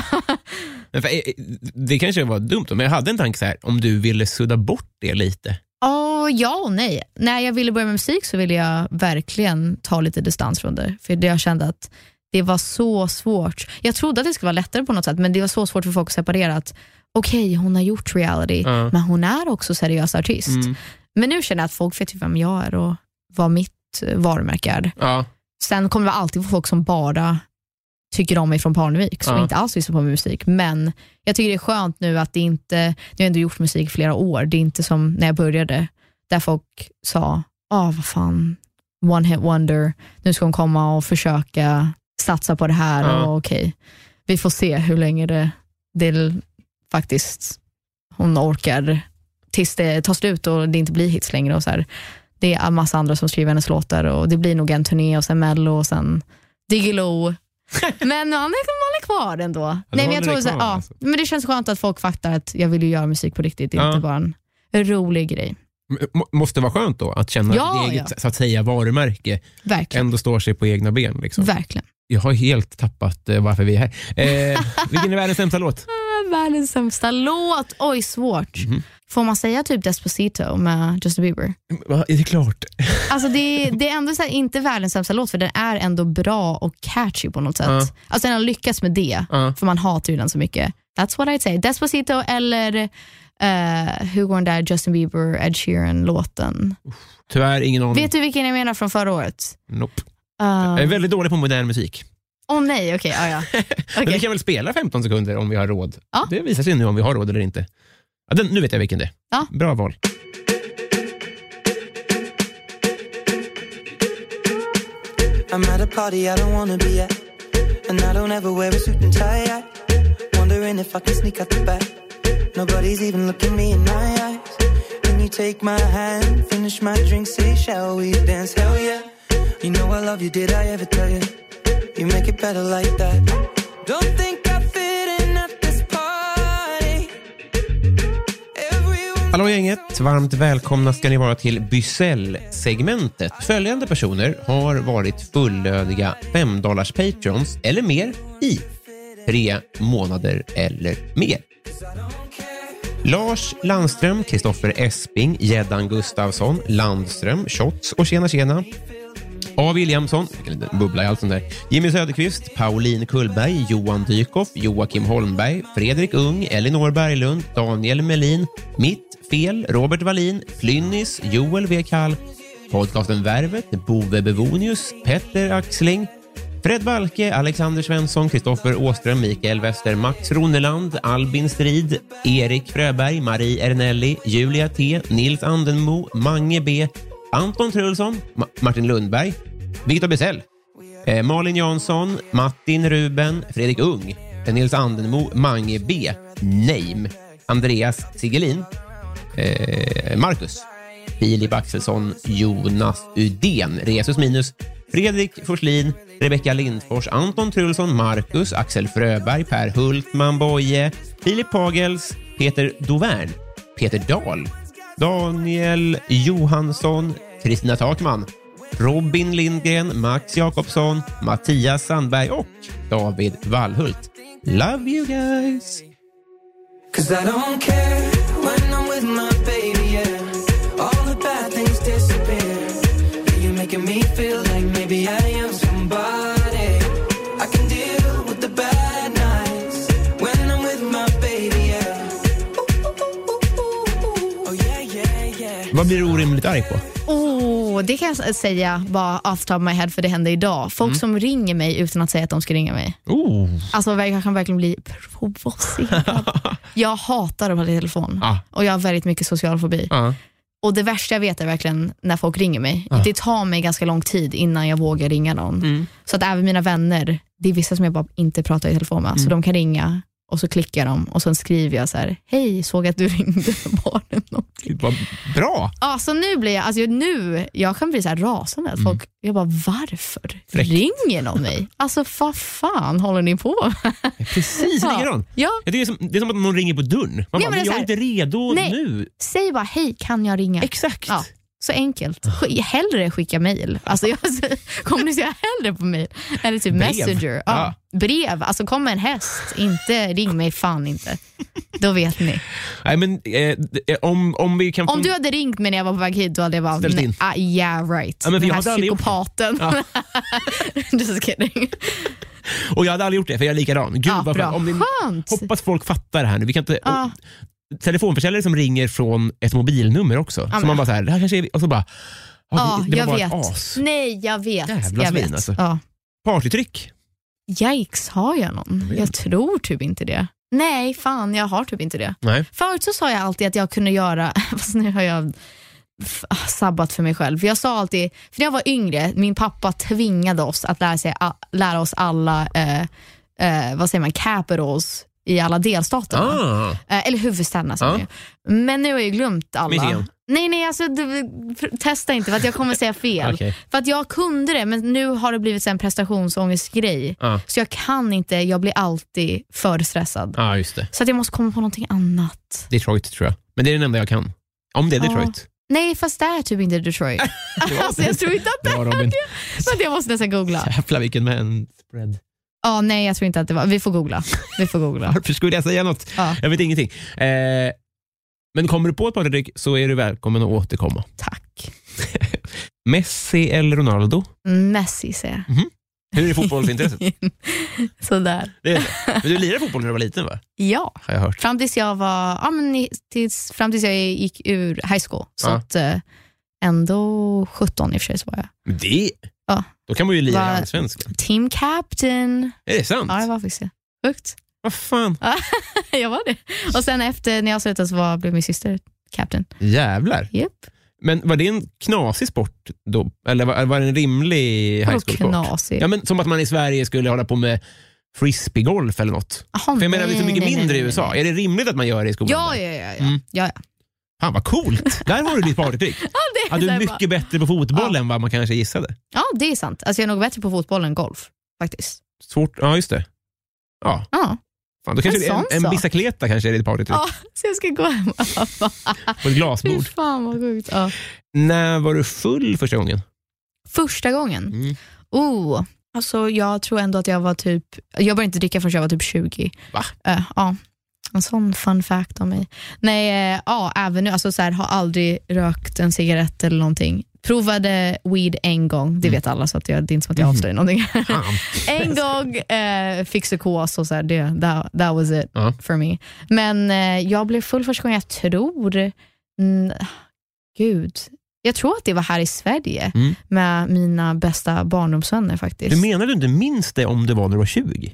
Men för, eh, det kanske var dumt, men jag hade en tanke så här, om du ville sudda bort det lite. Åh, ja och nej. När jag ville börja med musik så ville jag verkligen ta lite distans från det. För det jag kände att det var så svårt. Jag trodde att det skulle vara lättare på något sätt, men det var så svårt för folk att separera att okej, hon har gjort reality, Ja. men hon är också seriös artist. Mm. Men nu känner jag att folk vet vem jag är och vad mitt eh, varumärke är. Ja. Sen kommer det alltid vara folk som bara tycker om mig från Parnevik, som Ja. inte alls lyssnar på min musik. Men jag tycker det är skönt nu att det inte, jag har ändå gjort musik i flera år, det är inte som när jag började, där folk sa, ah vad fan, one hit wonder, nu ska hon komma och försöka satsa på det här Ja. och okej, vi får se hur länge det, det faktiskt hon orkar tills det tar slut och det inte blir hits längre. Och så här. Det är en massa andra som skriver hennes låtar och det blir nog en turné och sen Mello och sen Diggiloo. men han är, man är kvar ändå. Nej, men, jag håller tror dig så här, kvar, ja, alltså. men det känns skönt att folk fattar att jag vill ju göra musik på riktigt, det är Ja. inte bara en rolig grej. Må- Måste vara skönt då att känna Ja, eget ja. så att säga, varumärke Verkligen. ändå står sig på egna ben. Liksom. Verkligen. Jag har helt tappat eh, varför vi är här. Eh, vilken är världens sämsta låt? Ah, Världens sämsta låt. Oj, svårt. Mhm. Får man säga typ Despacito med Justin Bieber? Va, Är det klart? Alltså det, det är ändå inte världens sämsta låt för den är ändå bra och catchy på något sätt. Ja. Alltså den har lyckats med det, Ja. för man hatar ju den så mycket. That's what I'd say. Despacito eller uh, hur går den där Justin Bieber, Ed Sheeran-låten? Tyvärr ingen aning. Vet du vilken jag menar från förra året? Nope. Uh, Jag är väldigt dålig på modern musik. Åh nej, okej. ja, ja. Men Okej. vi kan väl spela 15 sekunder om vi har råd. Ja. Det visar sig nu om vi har råd eller inte. Ja, den, nu vet jag vilken det är. Ja. Bra val. I'm at a party I don't wanna be at. And I don't ever wear a suit and tie. Wondering if I can sneak out the back. Nobody's even looking me in my eyes. Can you take my hand, finish my drink, say, shall we dance? Hell yeah. You know I love you, did I ever tell you? You make it better like that. Don't think I fit in at this party. Everyone Hallå gänget! Varmt välkomna ska ni vara till Bysell-segmentet. Följande personer har varit fullödiga 5 dollars patrons eller mer i tre månader eller mer. Lars Landström, Kristoffer Esping, Gäddan Gustafsson, Landström, Shots och Tjena Tjena. A. Williamson, bubbla i halsen där. Jimmy Söderqvist, Pauline Kullberg, Johan Dykhoff, Joakim Holmberg, Fredrik Ung, Elinor Berglund, Daniel Melin, Mitt Fel, Robert Wallin, Flynnis, Joel W. Kall, podcasten Värvet, Bove Bevonius, Petter Axling, Fred Balke, Alexander Svensson, Kristoffer Åström, Mikael Wester, Max Roneland, Albin Strid, Erik Fröberg, Marie Ernelli, Julia T, Nils Andenmo, Mange B, Anton Trulsson, Ma- Martin Lundberg, Victor Bessell, eh, Malin Jansson, Martin Ruben, Fredrik Ung, Nils Andenmo, Mange B, Name, Andreas Sigelin, eh, Marcus, Filip Axelsson, Jonas Uden, Resus Minus, Fredrik Forslin, Rebecka Lindfors, Anton Trulsson, Marcus, Axel Fröberg, Per Hultman Boye, Filip Pagels, Peter Dovern, Peter Dahl, Daniel Johansson, Kristina Takman, Robin Lindgren, Max Jakobsson, Mattias Sandberg och David Wallhult. Love you guys! Vad blir du orimligt arg på? Oh, det kan jag säga bara off top of my head för det hände idag. Folk som ringer mig utan att säga att de ska ringa mig. Oh. Alltså jag kan verkligen bli provocerad. jag hatar att prata i telefon Ja. och jag har väldigt mycket social fobi. Ja. Och det värsta jag vet är verkligen när folk ringer mig. Det tar mig ganska lång tid innan jag vågar ringa någon. Mm. Så att även mina vänner, det är vissa som jag bara inte pratar i telefon med, så Mm. de kan ringa och så klickar de och sen skriver jag så här, hej, såg att du ringde, var det någonting? Gud, vad bra! Ja, så nu blir jag, alltså nu, jag kan bli så här rasande. att Folk, Jag bara, varför Mm. Fräckt. ringer någon mig? Alltså vad fan håller ni på med? Precis Ja. likadant. Ja, Det är, som, det är som att någon ringer på dörren. Man Ja, bara, men är jag är här- inte redo Nej. nu. säg bara, hej, kan jag ringa? Exakt. Ja. Så enkelt. Sk- Hellre skicka mail. Alltså jag kommunicerar hellre på mail. Eller typ Brev. messenger. Ja. Brev. Alltså kom med en häst. Inte ring mig fan inte. Då vet ni. Nej, men, eh, d- om, om vi kan. Om du hade ringt mig när jag var på väg hit, då hade jag bara, Ställt in. ah, yeah right. Ja, men Den jag här psykopaten. Just kidding. Och jag hade aldrig gjort det, för jag är likadan. Gud, Ja, vad bra. Om Skönt. hoppas folk fattar det här nu. Vi kan inte, Ja. Telefonförsäljare som ringer från ett mobilnummer också. så men- man bara så här, det här kanske är, och så bara, ja, det, det var jag bara vet. ett as. Nej, jag vet. Jävla jag svin, vet. alltså. Ja. Partytryck. Yikes, har jag någon? vet Jag tror typ inte det. Nej, fan jag har typ inte det. Nej. Förut så sa jag alltid att jag kunde göra, fast nu har jag sabbat för mig själv. För jag sa alltid, för när jag var yngre, min pappa tvingade oss att lära, sig, lära oss alla, eh, eh, vad säger man, capitals i alla delstaterna. Ah. Eh, eller huvudstäderna ju. Men nu har jag glömt alla. Michigan. Nej, nej, alltså, du, testa inte för att jag kommer säga fel. Okej. För att jag kunde det, men nu har det blivit en prestationsångestgrej. Ja. Så jag kan inte, jag blir alltid för stressad. Ja, just det. Så att jag måste komma på någonting annat. Detroit tror jag. Men det är den enda jag kan. Om det är. Detroit. Nej, fast det är typ inte Detroit. alltså, jag tror inte att det är det. Men jag måste nästan googla. Jävlar vilken man spread. Ja, nej, jag tror inte att det var. Vi får googla. Vi får googla. Varför skulle jag säga något? Ja. Jag vet ingenting. Eh, men kommer du på ett partytryck så är du välkommen att återkomma. Tack. Messi eller Ronaldo? Messi säger jag. Hur är fotbollsintresset? Sådär. Det är det. Men du lirade fotboll när du var liten va? Ja. Har jag hört. Fram tills jag var, ja, men tills, fram tills jag gick ur high school. Så Ja. att, eh, ändå 17 i och för sig så var jag. Det, Ja. Då kan man ju lira Allsvenskan. Team captain. Är det sant? Ja, det var faktiskt det. Sjukt. Vad fan? jag var det. Och sen efter när jag slutade så var, blev min syster captain. Jävlar. Yep. Men var det en knasig sport då? Eller var, var det en rimlig high school-sport? knasig? Ja, men som att man i Sverige skulle hålla på med frisbeegolf eller något. Jaha, För jag menar, det är så nej, mycket nej, mindre nej, i nej, USA. nej. Är det rimligt att man gör det i skolan? Ja, där? ja, ja. ja. Mm. ja, ja. Fan vad coolt. Där har du ditt partytrick. Ja, det Ja, är du så är mycket bara- bättre på fotboll Ja. än vad man kanske gissade. Ja, det är sant. Alltså, jag är nog bättre på fotboll än golf. Faktiskt. Svårt. Ja, just det. Ja, Ja, fan, då kanske En en, en bicicleta kanske är ditt partytrick. ja så jag ska gå hem. På ett Fy glasbord. fan vad sjukt. Ja. När var du full första gången? Första gången? Mm. Oh, alltså jag tror ändå att jag var typ, jag började inte dricka förrän jag var typ 20. Va? Eh, ja, en sån fun fact om mig. Nej, eh, ja, även nu, alltså så här, har aldrig rökt en cigarett eller någonting. Provade weed en gång, det vet alla så att jag, det är inte som att jag avslöjar någonting. En gång eh, fick psykos och så här, det, that, that was it Ja. for me. Men eh, jag blev full första gången, jag tror, mm, gud, jag tror att det var här i Sverige Mm. med mina bästa barndomsvänner faktiskt. Du menar du inte minns det om det var när du var 20?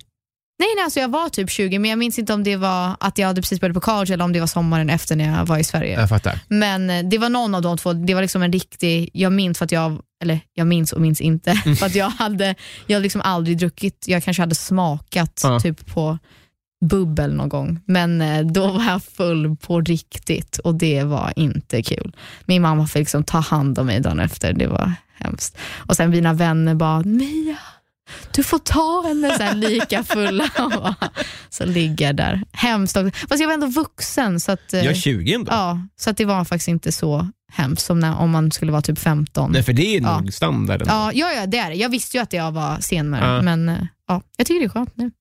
Nej, nej alltså jag var typ 20 men jag minns inte om det var att jag hade precis börjat på college eller om det var sommaren efter när jag var i Sverige. Jag fattar. Men eh, det var någon av de två, det var liksom en riktig, jag minns för att jag, eller jag minns och minns inte, för att jag hade jag hade liksom aldrig druckit, jag kanske hade smakat Ja. typ på bubbel någon gång, men eh, då var jag full på riktigt och det var inte kul. Min mamma fick liksom ta hand om mig dagen efter, det var hemskt. Och sen mina vänner bara, Mia, du får ta henne så här lika fulla. Så ligger där. Hemskt. Fast jag var ändå vuxen så att, eh, Jag är 20 ändå. ja, så att det var faktiskt inte så hemskt som när, om man skulle vara typ 15. Nej, för det är Ja. nog standarden. Ja, ja, ja, det är det. Jag visste ju att jag var senare, Ja. men eh, ja, jag tycker det är skönt nu.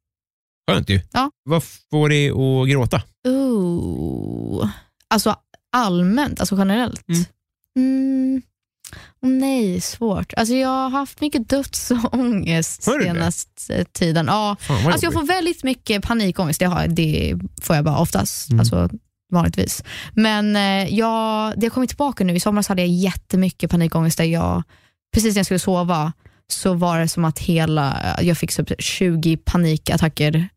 Skönt ju. Ja. Vad får dig att gråta? Ooh. Alltså allmänt, alltså generellt. Mm. Mm. Nej, svårt. Alltså jag har haft mycket dödsångest senaste tiden. Ja, Fan, Alltså jag får väldigt mycket panikångest, det, har, jag- det får jag bara oftast, Mm. alltså vanligtvis. Men eh, jag, det har kommit tillbaka nu, i somras hade jag jättemycket panikångest där jag, precis när jag skulle sova, så var det som att hela, jag fick typ 20 panikattacker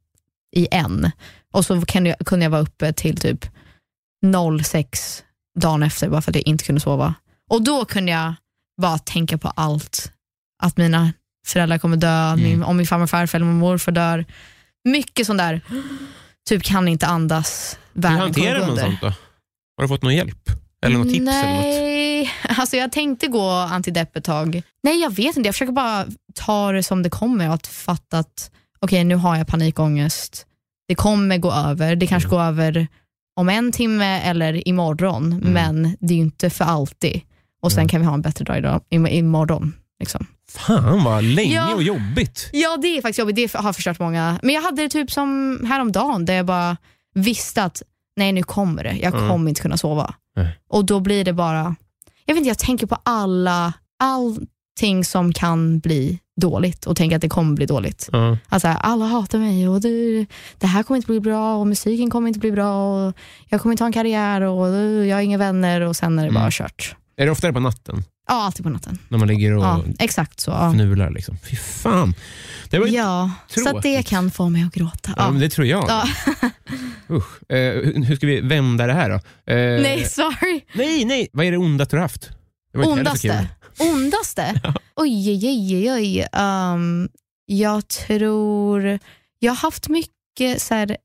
i en. Och så kunde jag, kunde jag vara uppe till typ 06 dagen efter bara för att jag inte kunde sova. Och då kunde jag bara tänka på allt. Att mina föräldrar kommer dö, min, om min farmor och farfar eller min morfar dör. Mycket sånt där, typ kan inte andas, Hur världen hanterar kommer gå man sånt då? Har du fått någon hjälp? Eller något tips? Eller något? Nej, alltså jag tänkte gå antidepp ett tag. Nej, jag vet inte. Jag försöker bara ta det som det kommer att fatta att okej, nu har jag panikångest. Det kommer gå över. Det kanske går över om en timme eller imorgon, men det är ju inte för alltid. Och sen kan vi ha en bättre dag idag, im- imorgon. Liksom. Fan vad länge Ja. och jobbigt. Ja, det är faktiskt jobbigt. Det har förstört många. Men jag hade det typ som häromdagen där jag bara visste att nej, nu kommer det. Jag Mm. kommer inte kunna sova. Nej. Och då blir det bara, jag vet inte, jag tänker på alla, allting som kan bli dåligt och tänker att det kommer bli dåligt. Ja. Alltså, alla hatar mig och det, det här kommer inte bli bra och musiken kommer inte bli bra och jag kommer inte ha en karriär och eh, jag har inga vänner och sen är det bara Mm. kört. Är det oftare på natten? Ja, alltid på natten. När man ligger och Ja, exakt så. Ja. fnular? Liksom. Fy fan. Det var Ja, så att det tråkigt. kan få mig att gråta. Ja, Ja. det tror jag. Ja. Usch. Eh, hur ska vi vända det här då? Eh, Nej, sorry. nej, nej. Vad är det ondaste du har haft? Det så Ondaste? Ondaste? Oj, oj, oj, oj. Um, jag tror... Jag har haft mycket så här...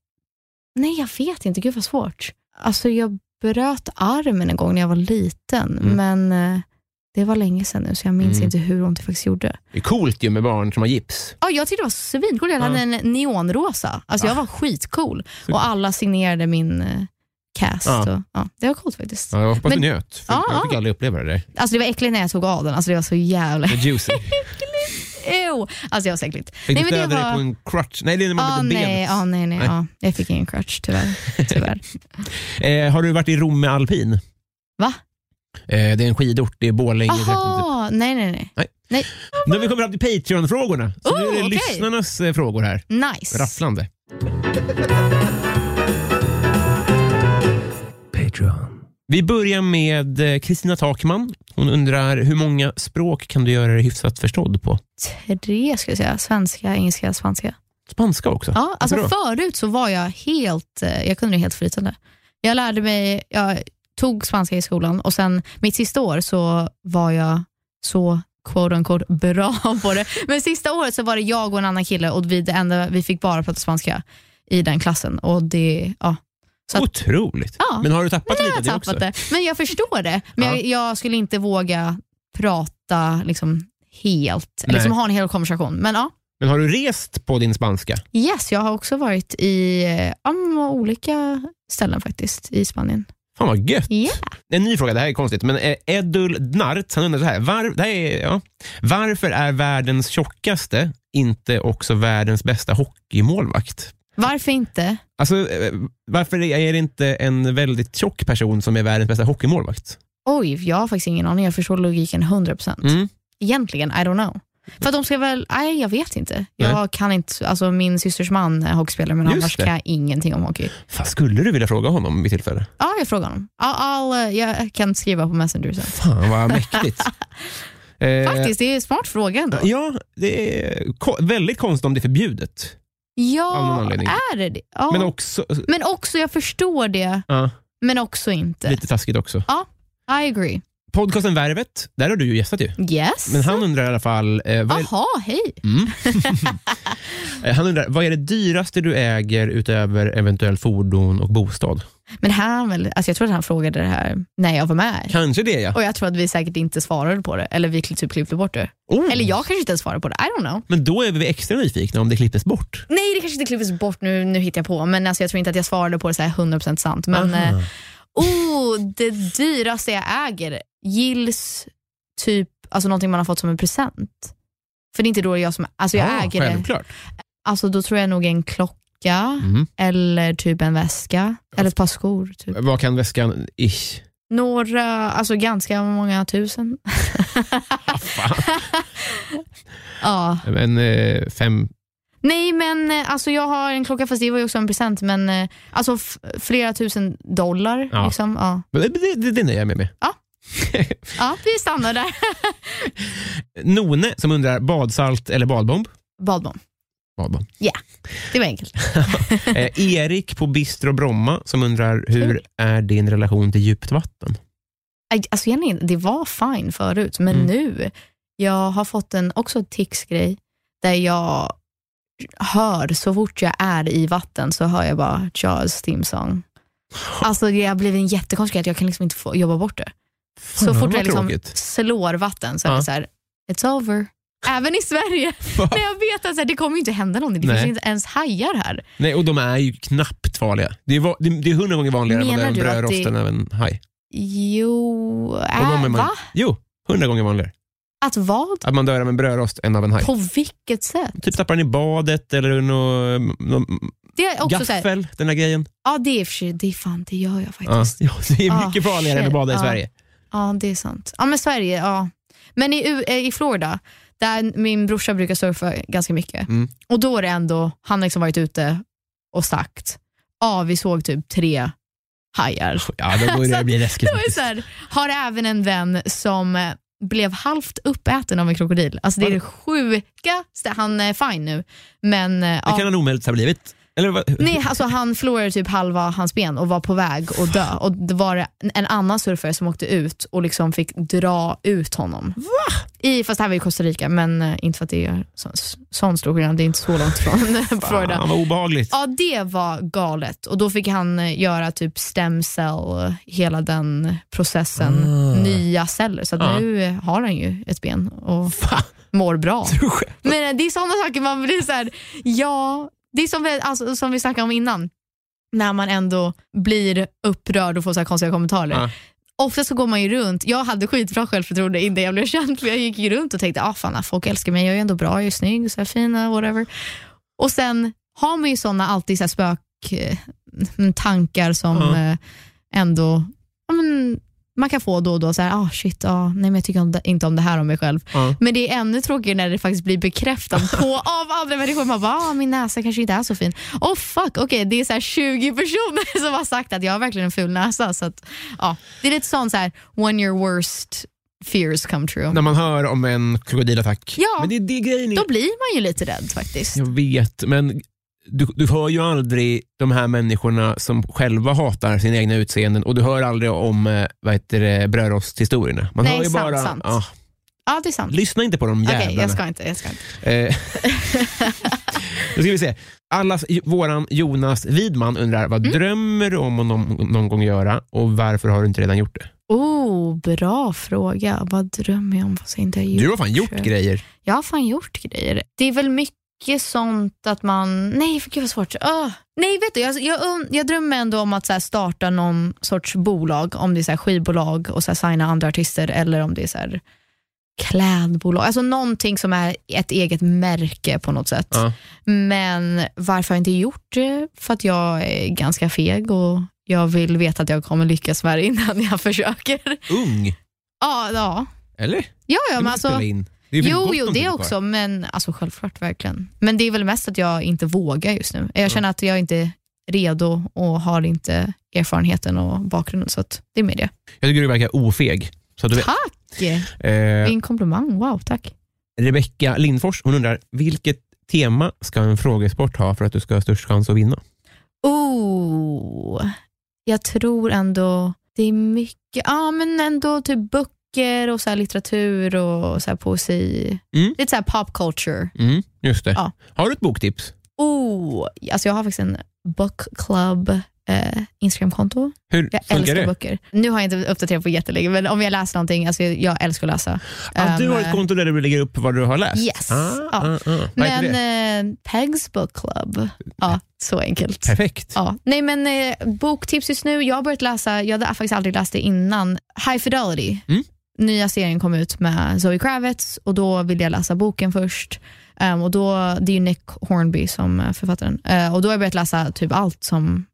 Nej, jag vet inte. Gud vad svårt. Alltså, jag bröt armen en gång när jag var liten, Mm. men eh, det var länge sedan nu, så jag minns Mm. inte hur ont det faktiskt gjorde. Det är coolt ju med barn som har gips. Ja, jag tyckte det var svincoolt. Jag Ja. hade en neonrosa. Alltså, Jag var skitcool. Och alla signerade min eh, cast. Ja. Och, ja, det var coolt faktiskt. Ja, jag hoppas Men- du njöt. För Ja, jag fick ja. aldrig uppleva det där. Alltså, det var äckligt när jag tog av den. Alltså, det var så jävla... Med juicy. Ew. Alltså, det var så äckligt. Fick Nej, du det stödja dig på en crutch? Nej, det är när man Ah, blir nej, ah, nej, nej, Nej. ah. Jag fick ingen crutch tyvärr. tyvärr. Eh, har du varit i Rom med alpin? Va? Eh, det är en skidort i Borlänge. trakten, typ. Jaha, nej, nej, nej. Nu har vi kommit fram till Patreon-frågorna. Så nu är det Oh, okej. lyssnarnas eh, frågor här. Nice. Rafflande. Patreon. Vi börjar med eh, Kristina Takman. Hon undrar hur många språk kan du göra dig hyfsat förstådd på? Tre skulle jag säga. Svenska, engelska, spanska. Spanska också? Ja, alltså förut så var jag helt, eh, jag kunde det helt flytande. Jag lärde mig, jag tog spanska i skolan och sen mitt sista år så var jag så quote unquote bra på det. Men sista året så var det jag och en annan kille och vi, det enda, vi fick bara prata spanska i den klassen. Och det, ja. Så att, Otroligt. Ja. Men har du tappat jag lite har det tappat också? det. Men jag förstår det. Men Ja. jag, jag skulle inte våga prata liksom helt, Nej. liksom ha en hel konversation. Men ja, Men har du rest på din spanska? yes, jag har också varit i ja, olika ställen faktiskt i Spanien. Fan vad gött. Ja. En ny fråga, det här är konstigt, men eh, Edul Dnart, han undrar så här. Var, det här är, ja, varför är världens tjockaste inte också världens bästa hockeymålvakt? Varför inte? Alltså, eh, varför är det inte en väldigt tjock person som är världens bästa hockeymålvakt? Oj, jag har faktiskt ingen aning. Jag förstår logiken 100%. Mm. Egentligen, I don't know. För att de ska väl, nej jag vet inte. Jag Nej. kan inte, alltså min systers man är hockeyspelare men Just annars det. kan jag ingenting om hockey. Fan, skulle du vilja fråga honom vid tillfälle? Ja, jag frågar honom. I'll, eh, jag kan skriva på Messenger sen. Fan vad mäktigt. Eh, Faktiskt, det är en smart fråga ändå. Ja, det är väldigt konstigt om det är förbjudet. Av någon Ja, anledning. är det det? Ja. Men också, Men också, jag förstår det, ja, men också inte. lite taskigt också. I agree. Podcasten Värvet, där har du ju gästat ju. Yes. Men han undrar i alla fall, eh, vad, är, Jaha, hej. mm. Eh, han undrar, vad är det dyraste du äger utöver eventuell fordon och bostad? Men han väl, alltså jag tror att han frågade det här när jag var med. Kanske det ja. Och jag tror att vi säkert inte svarade på det. Eller vi typ klippte bort det. Oh. Eller jag kanske inte ens svarade på det. I don't know. Men då är vi extra nyfikna om det klipptes bort. Nej, det kanske inte klipptes bort nu, nu hittar jag på. Men alltså, jag tror inte att jag svarade på det så här 100% sant. Men eh, oh, det dyraste jag äger gills typ alltså någonting man har fått som en present. För det är inte då jag som, alltså jag Ja, äger det. självklart. Alltså då tror jag nog en klocka Mm. eller typ en väska eller ett par skor. Typ. Vad kan väskan... Ish. Några, alltså ganska många tusen. Fan. ja. Men eh, fem... Nej men eh, alltså jag har en klocka fast det var ju också en present men eh, alltså f- flera tusen dollar. Ja. Liksom. Ja. Det, det, det, det nöjer jag mig med. ja, vi stannar där. None som undrar, badsalt eller badbomb? Badbomb. Badbomb. Det var enkelt. Eh, Erik på Bistro Bromma som undrar, hur är din relation till djupt vatten? Alltså egentligen, det var fine förut men Mm. nu, jag har fått en också tics-grej där jag hör så fort jag är i vatten så hör jag bara Jaws theme song. Alltså det har blivit en jättekonstig att jag kan liksom inte få jobba bort det. Så Fan, fort vad jag liksom slår vatten så är Ja. det så här, it's over. Även i Sverige. Men jag vet att så här, det kommer inte hända någonting. Det Nej. finns inte ens hajar här. Nej, och de är ju knappt farliga. Det är, va- det det är hundra gånger vanligare det är en Menar du att brödrost det- än en haj. Jo, Och äh, de är man- va? Jo, hundra gånger vanligare. Att vad? Att man dör av en brödrost än av en haj. På vilket sätt? Typ tappar den i badet eller nå, nå, Det är också så här, gaffel, den här grejen. ja det är i och för sig, det är fan, det gör jag Ja, faktiskt. ja, det är Ah, mycket farligare än att shit. bada i Ja. Sverige. Ja, det är sant. Ja, men Sverige, ja. Men i, U- eh, i Florida, där min brorsa brukar surfa ganska mycket. Mm. Och då är det ändå, han har liksom varit ute och sagt, ja vi såg typ tre hajar. Ja, då börjar det bli läskigt. Det var så här, har även en vän som eh, blev halvt uppäten av en krokodil. Alltså det är det sjukaste. Han är fine nu. Men eh, Det ja. kan han omöjligt ha blivit. Eller vad? Nej, alltså han förlorade typ halva hans ben och var på väg att dö. Och det var en annan surfare som åkte ut och liksom fick dra ut honom. Va? I, fast det här var i Costa Rica, men eh, inte för att det är så, sån stor skillnad. Det är inte så långt från Florida. Fan vad obehagligt. Ja, det var galet. Och Då fick han eh, göra typ stem cell, hela den processen, Ah. nya celler. Så att Ja. nu har han ju ett ben och Fan, mår bra. Men det är sådana saker man blir så här, ja, det är som vi, alltså, som vi snackade om innan. När man ändå blir upprörd och får så här konstiga kommentarer. Ja. Ofta så går man ju runt, jag hade skitbra självförtroende innan jag blev känd för jag gick ju runt och tänkte ah, fan, folk älskar mig, jag är ändå bra, jag är snygg, så här fin, whatever. Och sen har man ju såna alltid så här spök eh, tankar som eh, ändå man kan få då och då, så här, ah, shit, ah, nej, men jag tycker om det, inte om det här om mig själv. Ja. Men det är ännu tråkigare när det faktiskt blir bekräftat på, av andra människor. Man bara, ah, min näsa kanske inte är så fin. Oh fuck, okej det är så här 20 personer som har sagt att jag har verkligen en ful näsa. Så att, ja, det är lite sånt så här, when your worst fears come true. När man hör om en krokodilattack. Ja. Men det det grejen är. Då blir man ju lite rädd faktiskt. Jag vet, men du, du hör ju aldrig de här människorna som själva hatar sina egna utseenden och du hör aldrig om eh, vad heter det, brödrosthistorierna. Man Nej, hör ju sant, bara, sant. ah, Ja, det är sant. lyssna inte på de Okej, jävlarna. jag ska inte. Jag ska inte. Eh, Nu ska vi se. Allas, våran Jonas Widman undrar, vad Mm. drömmer du om att någon, någon gång göra och varför har du inte redan gjort det? Oh, bra fråga. Vad drömmer jag om fast jag inte har gjort? Du har fan gjort grejer. Jag har fan gjort grejer. Det är väl mycket sånt att man... Nej, för gud vad svårt. Öh. Nej, vet du, jag, jag, jag drömmer ändå om att så starta någon sorts bolag, om det är så skivbolag och så här, signa andra artister eller om det är så här, klädbolag. Alltså någonting som är ett eget märke på något sätt. Ja. Men varför har jag inte gjort det? För att jag är ganska feg och jag vill veta att jag kommer lyckas med det innan jag försöker. Ung, Ja, ja. eller? Ja, ja men alltså, in. Det är väl jo, gott jo, om det tid kvar. också, men alltså, självklart verkligen. Men det är väl mest att jag inte vågar just nu. Jag känner att jag inte är redo och har inte erfarenheten och bakgrunden, så att det är med det. Jag tycker du verkar ofeg. Så att du vet. Tack! Eh, Vilken komplimang, wow, tack. Rebecka Lindfors hon undrar, vilket tema ska en frågesport ha för att du ska ha störst chans att vinna? Oh, jag tror ändå det är mycket, ja men ändå typ böcker och så litteratur och så poesi. Mm. Lite så här pop culture. Mm, just det. Ja. Har du ett boktips? Oh, alltså jag har faktiskt en book club eh, Instagramkonto. Hur Jag älskar det? böcker. Nu har jag inte uppdaterat på jättelänge, men om jag läser någonting, alltså jag älskar att läsa. Ah, du har Um, ett konto där du lägger upp vad du har läst? Yes. Ah, Ja. ah, ah. Men eh, Pegs Book Club, ja, så enkelt. Perfekt. Ja. Nej men eh, boktips just nu, jag har börjat läsa, jag hade faktiskt aldrig läst det innan, High Fidelity. Mm. Nya serien kom ut med Zoe Kravitz och då ville jag läsa boken först. Ehm, och då, det är Nick Hornby som är författaren. Eh, och då har jag börjat läsa typ allt som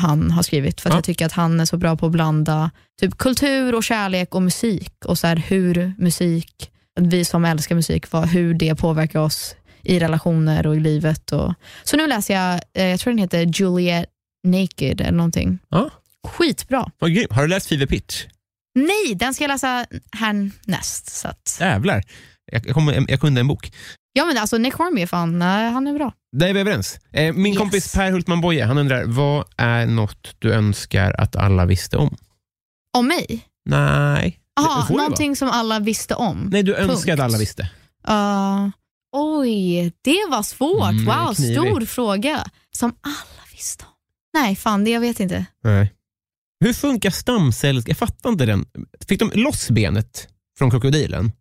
han har skrivit för att Ja. jag tycker att han är så bra på att blanda typ kultur och kärlek och musik och så här, hur musik, vi som älskar musik, vad, hur det påverkar oss i relationer och i livet. Och, så nu läser jag, eh, jag tror den heter Juliet Naked eller någonting. Ja. Skitbra. Vad grym. Har du läst Fever Pitch? Nej, den ska jag läsa härnäst. Så att, Jävlar. Jag, jag, kommer, jag kunde en bok. ja men alltså Nick Hornby fan, nej, han är bra. Där är vi överens. Eh, min Yes. kompis Per Hultman Boye han undrar, vad är något du önskar att alla visste om? Om mig? Nej. Det någonting som alla visste om. Nej, du önskar att alla visste. Uh, oj, det var svårt. Mm, wow, stor fråga. Som alla visste om. Nej, fan det jag vet inte. Nej. Hur funkar stamcells... Jag fattar inte den. Fick de loss benet från krokodilen?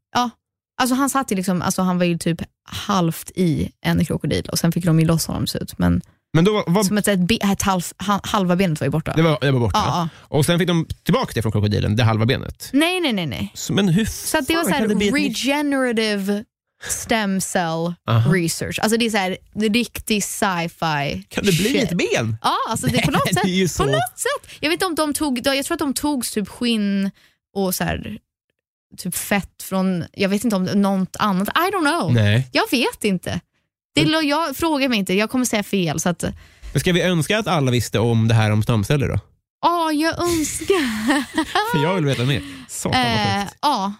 Alltså han satt ju liksom, alltså han var ju typ halvt i en krokodil och sen fick de ju loss honom ser ut. Men Men då var, var, som ett, ett, ett halv, ha- halva benet var ju borta. det, var, det var borta. Ja, Och sen fick de tillbaka det från krokodilen, det halva benet. Nej, nej, nej. nej. Så, men hur Så det var så här regenerative stem cell Aha. research. Alltså det är så här riktig sci-fi Kan det bli shit. ett ben? Ja, alltså det, på, något sätt, det på något sätt. Jag vet inte om de tog, jag tror att de tog typ skinn och så här, typ fett från, jag vet inte om något annat. I don't know. Nej. Jag vet inte. Det, är- jag frågar mig inte, jag kommer säga fel. Så att, Men ska vi önska att alla visste om det här om stamceller då? ja, jag önskar. För jag vill veta mer. Satan vad Eh, sjukt. Ja,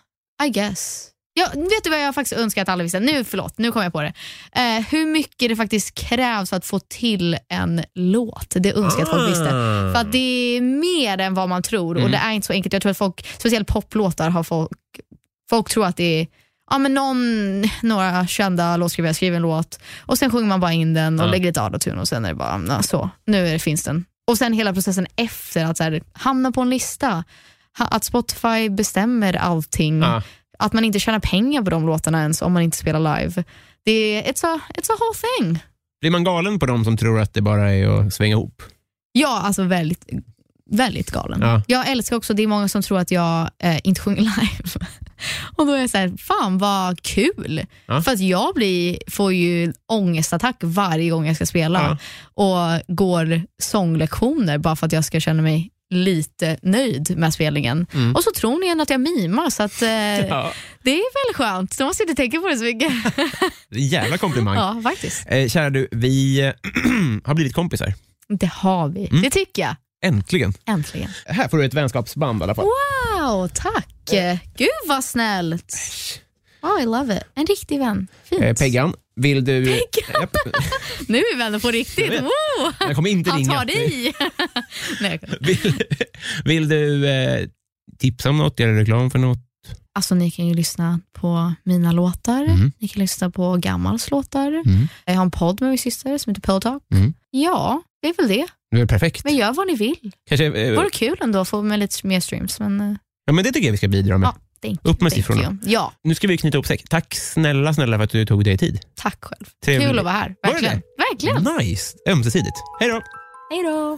I guess. Ja, vet du vad jag faktiskt önskar att alla visste? Nu, förlåt, nu kom jag på det. Eh, hur mycket det faktiskt krävs för att få till en låt. Det önskar jag att folk visste. Ah. För att det är mer än vad man tror och Mm. det är inte så enkelt. Jag tror att folk, speciellt poplåtar, har folk, folk tror att det är ja, men någon, några kända låtskrivare skriver en låt och sen sjunger man bara in den och Ja. lägger lite autotune och sen är det bara ja, så, nu det, finns den. Och sen hela processen efter att så här, hamna på en lista. Ha- Att Spotify bestämmer allting. Ja. Att man inte tjänar pengar på de låtarna ens om man inte spelar live. Det är, it's, a, it's a whole thing. Blir man galen på de som tror att det bara är att svänga ihop? Ja, alltså väldigt, väldigt galen. Ja. Jag älskar också, det är många som tror att jag eh, inte sjunger live. Och då är jag så här, fan vad kul. Ja. För att jag blir, får ju ångestattack varje gång jag ska spela och går sånglektioner bara för att jag ska känna mig lite nöjd med spelningen. Mm. Och så tror ni att jag mimar så att, eh, Ja. det är väl skönt. De måste inte tänka på det så mycket. Jävla komplimang. ja, faktiskt. Eh, kära du, vi eh, har blivit kompisar. Det har vi. Mm. Det tycker jag. Äntligen. Äntligen. Här får du ett vänskapsband i alla fall. Wow, Wow, tack. Gud vad snällt. Oh, I love it. En riktig vän. Fint. Eh, Peggan, vill du... Japp. Nu är vi vänner på riktigt. Jag. Wow. Jag kommer inte Han ringa. tar dig. Nej, Vill, vill du eh, tipsa om något, göra reklam för något? Alltså ni kan ju lyssna på mina låtar, Mm. ni kan lyssna på Gammals låtar. Mm. Jag har en podd med min syster som heter Pillow Talk. Mm. Ja, det är väl det. Det är perfekt. Men gör vad ni vill. Kanske, Det eh, vore kul ändå att få med lite mer streams. Men, eh, ja, men det tycker jag vi ska bidra med. ja, thank, Upp med siffrorna. you. Ja, Nu ska vi knyta ihop säck. Tack snälla, snälla för att du tog dig tid. tack själv. Trevligt. Kul att vara här. Var Verkligen. Verkligen. Nice. Ömsesidigt. Hej då. Hej då.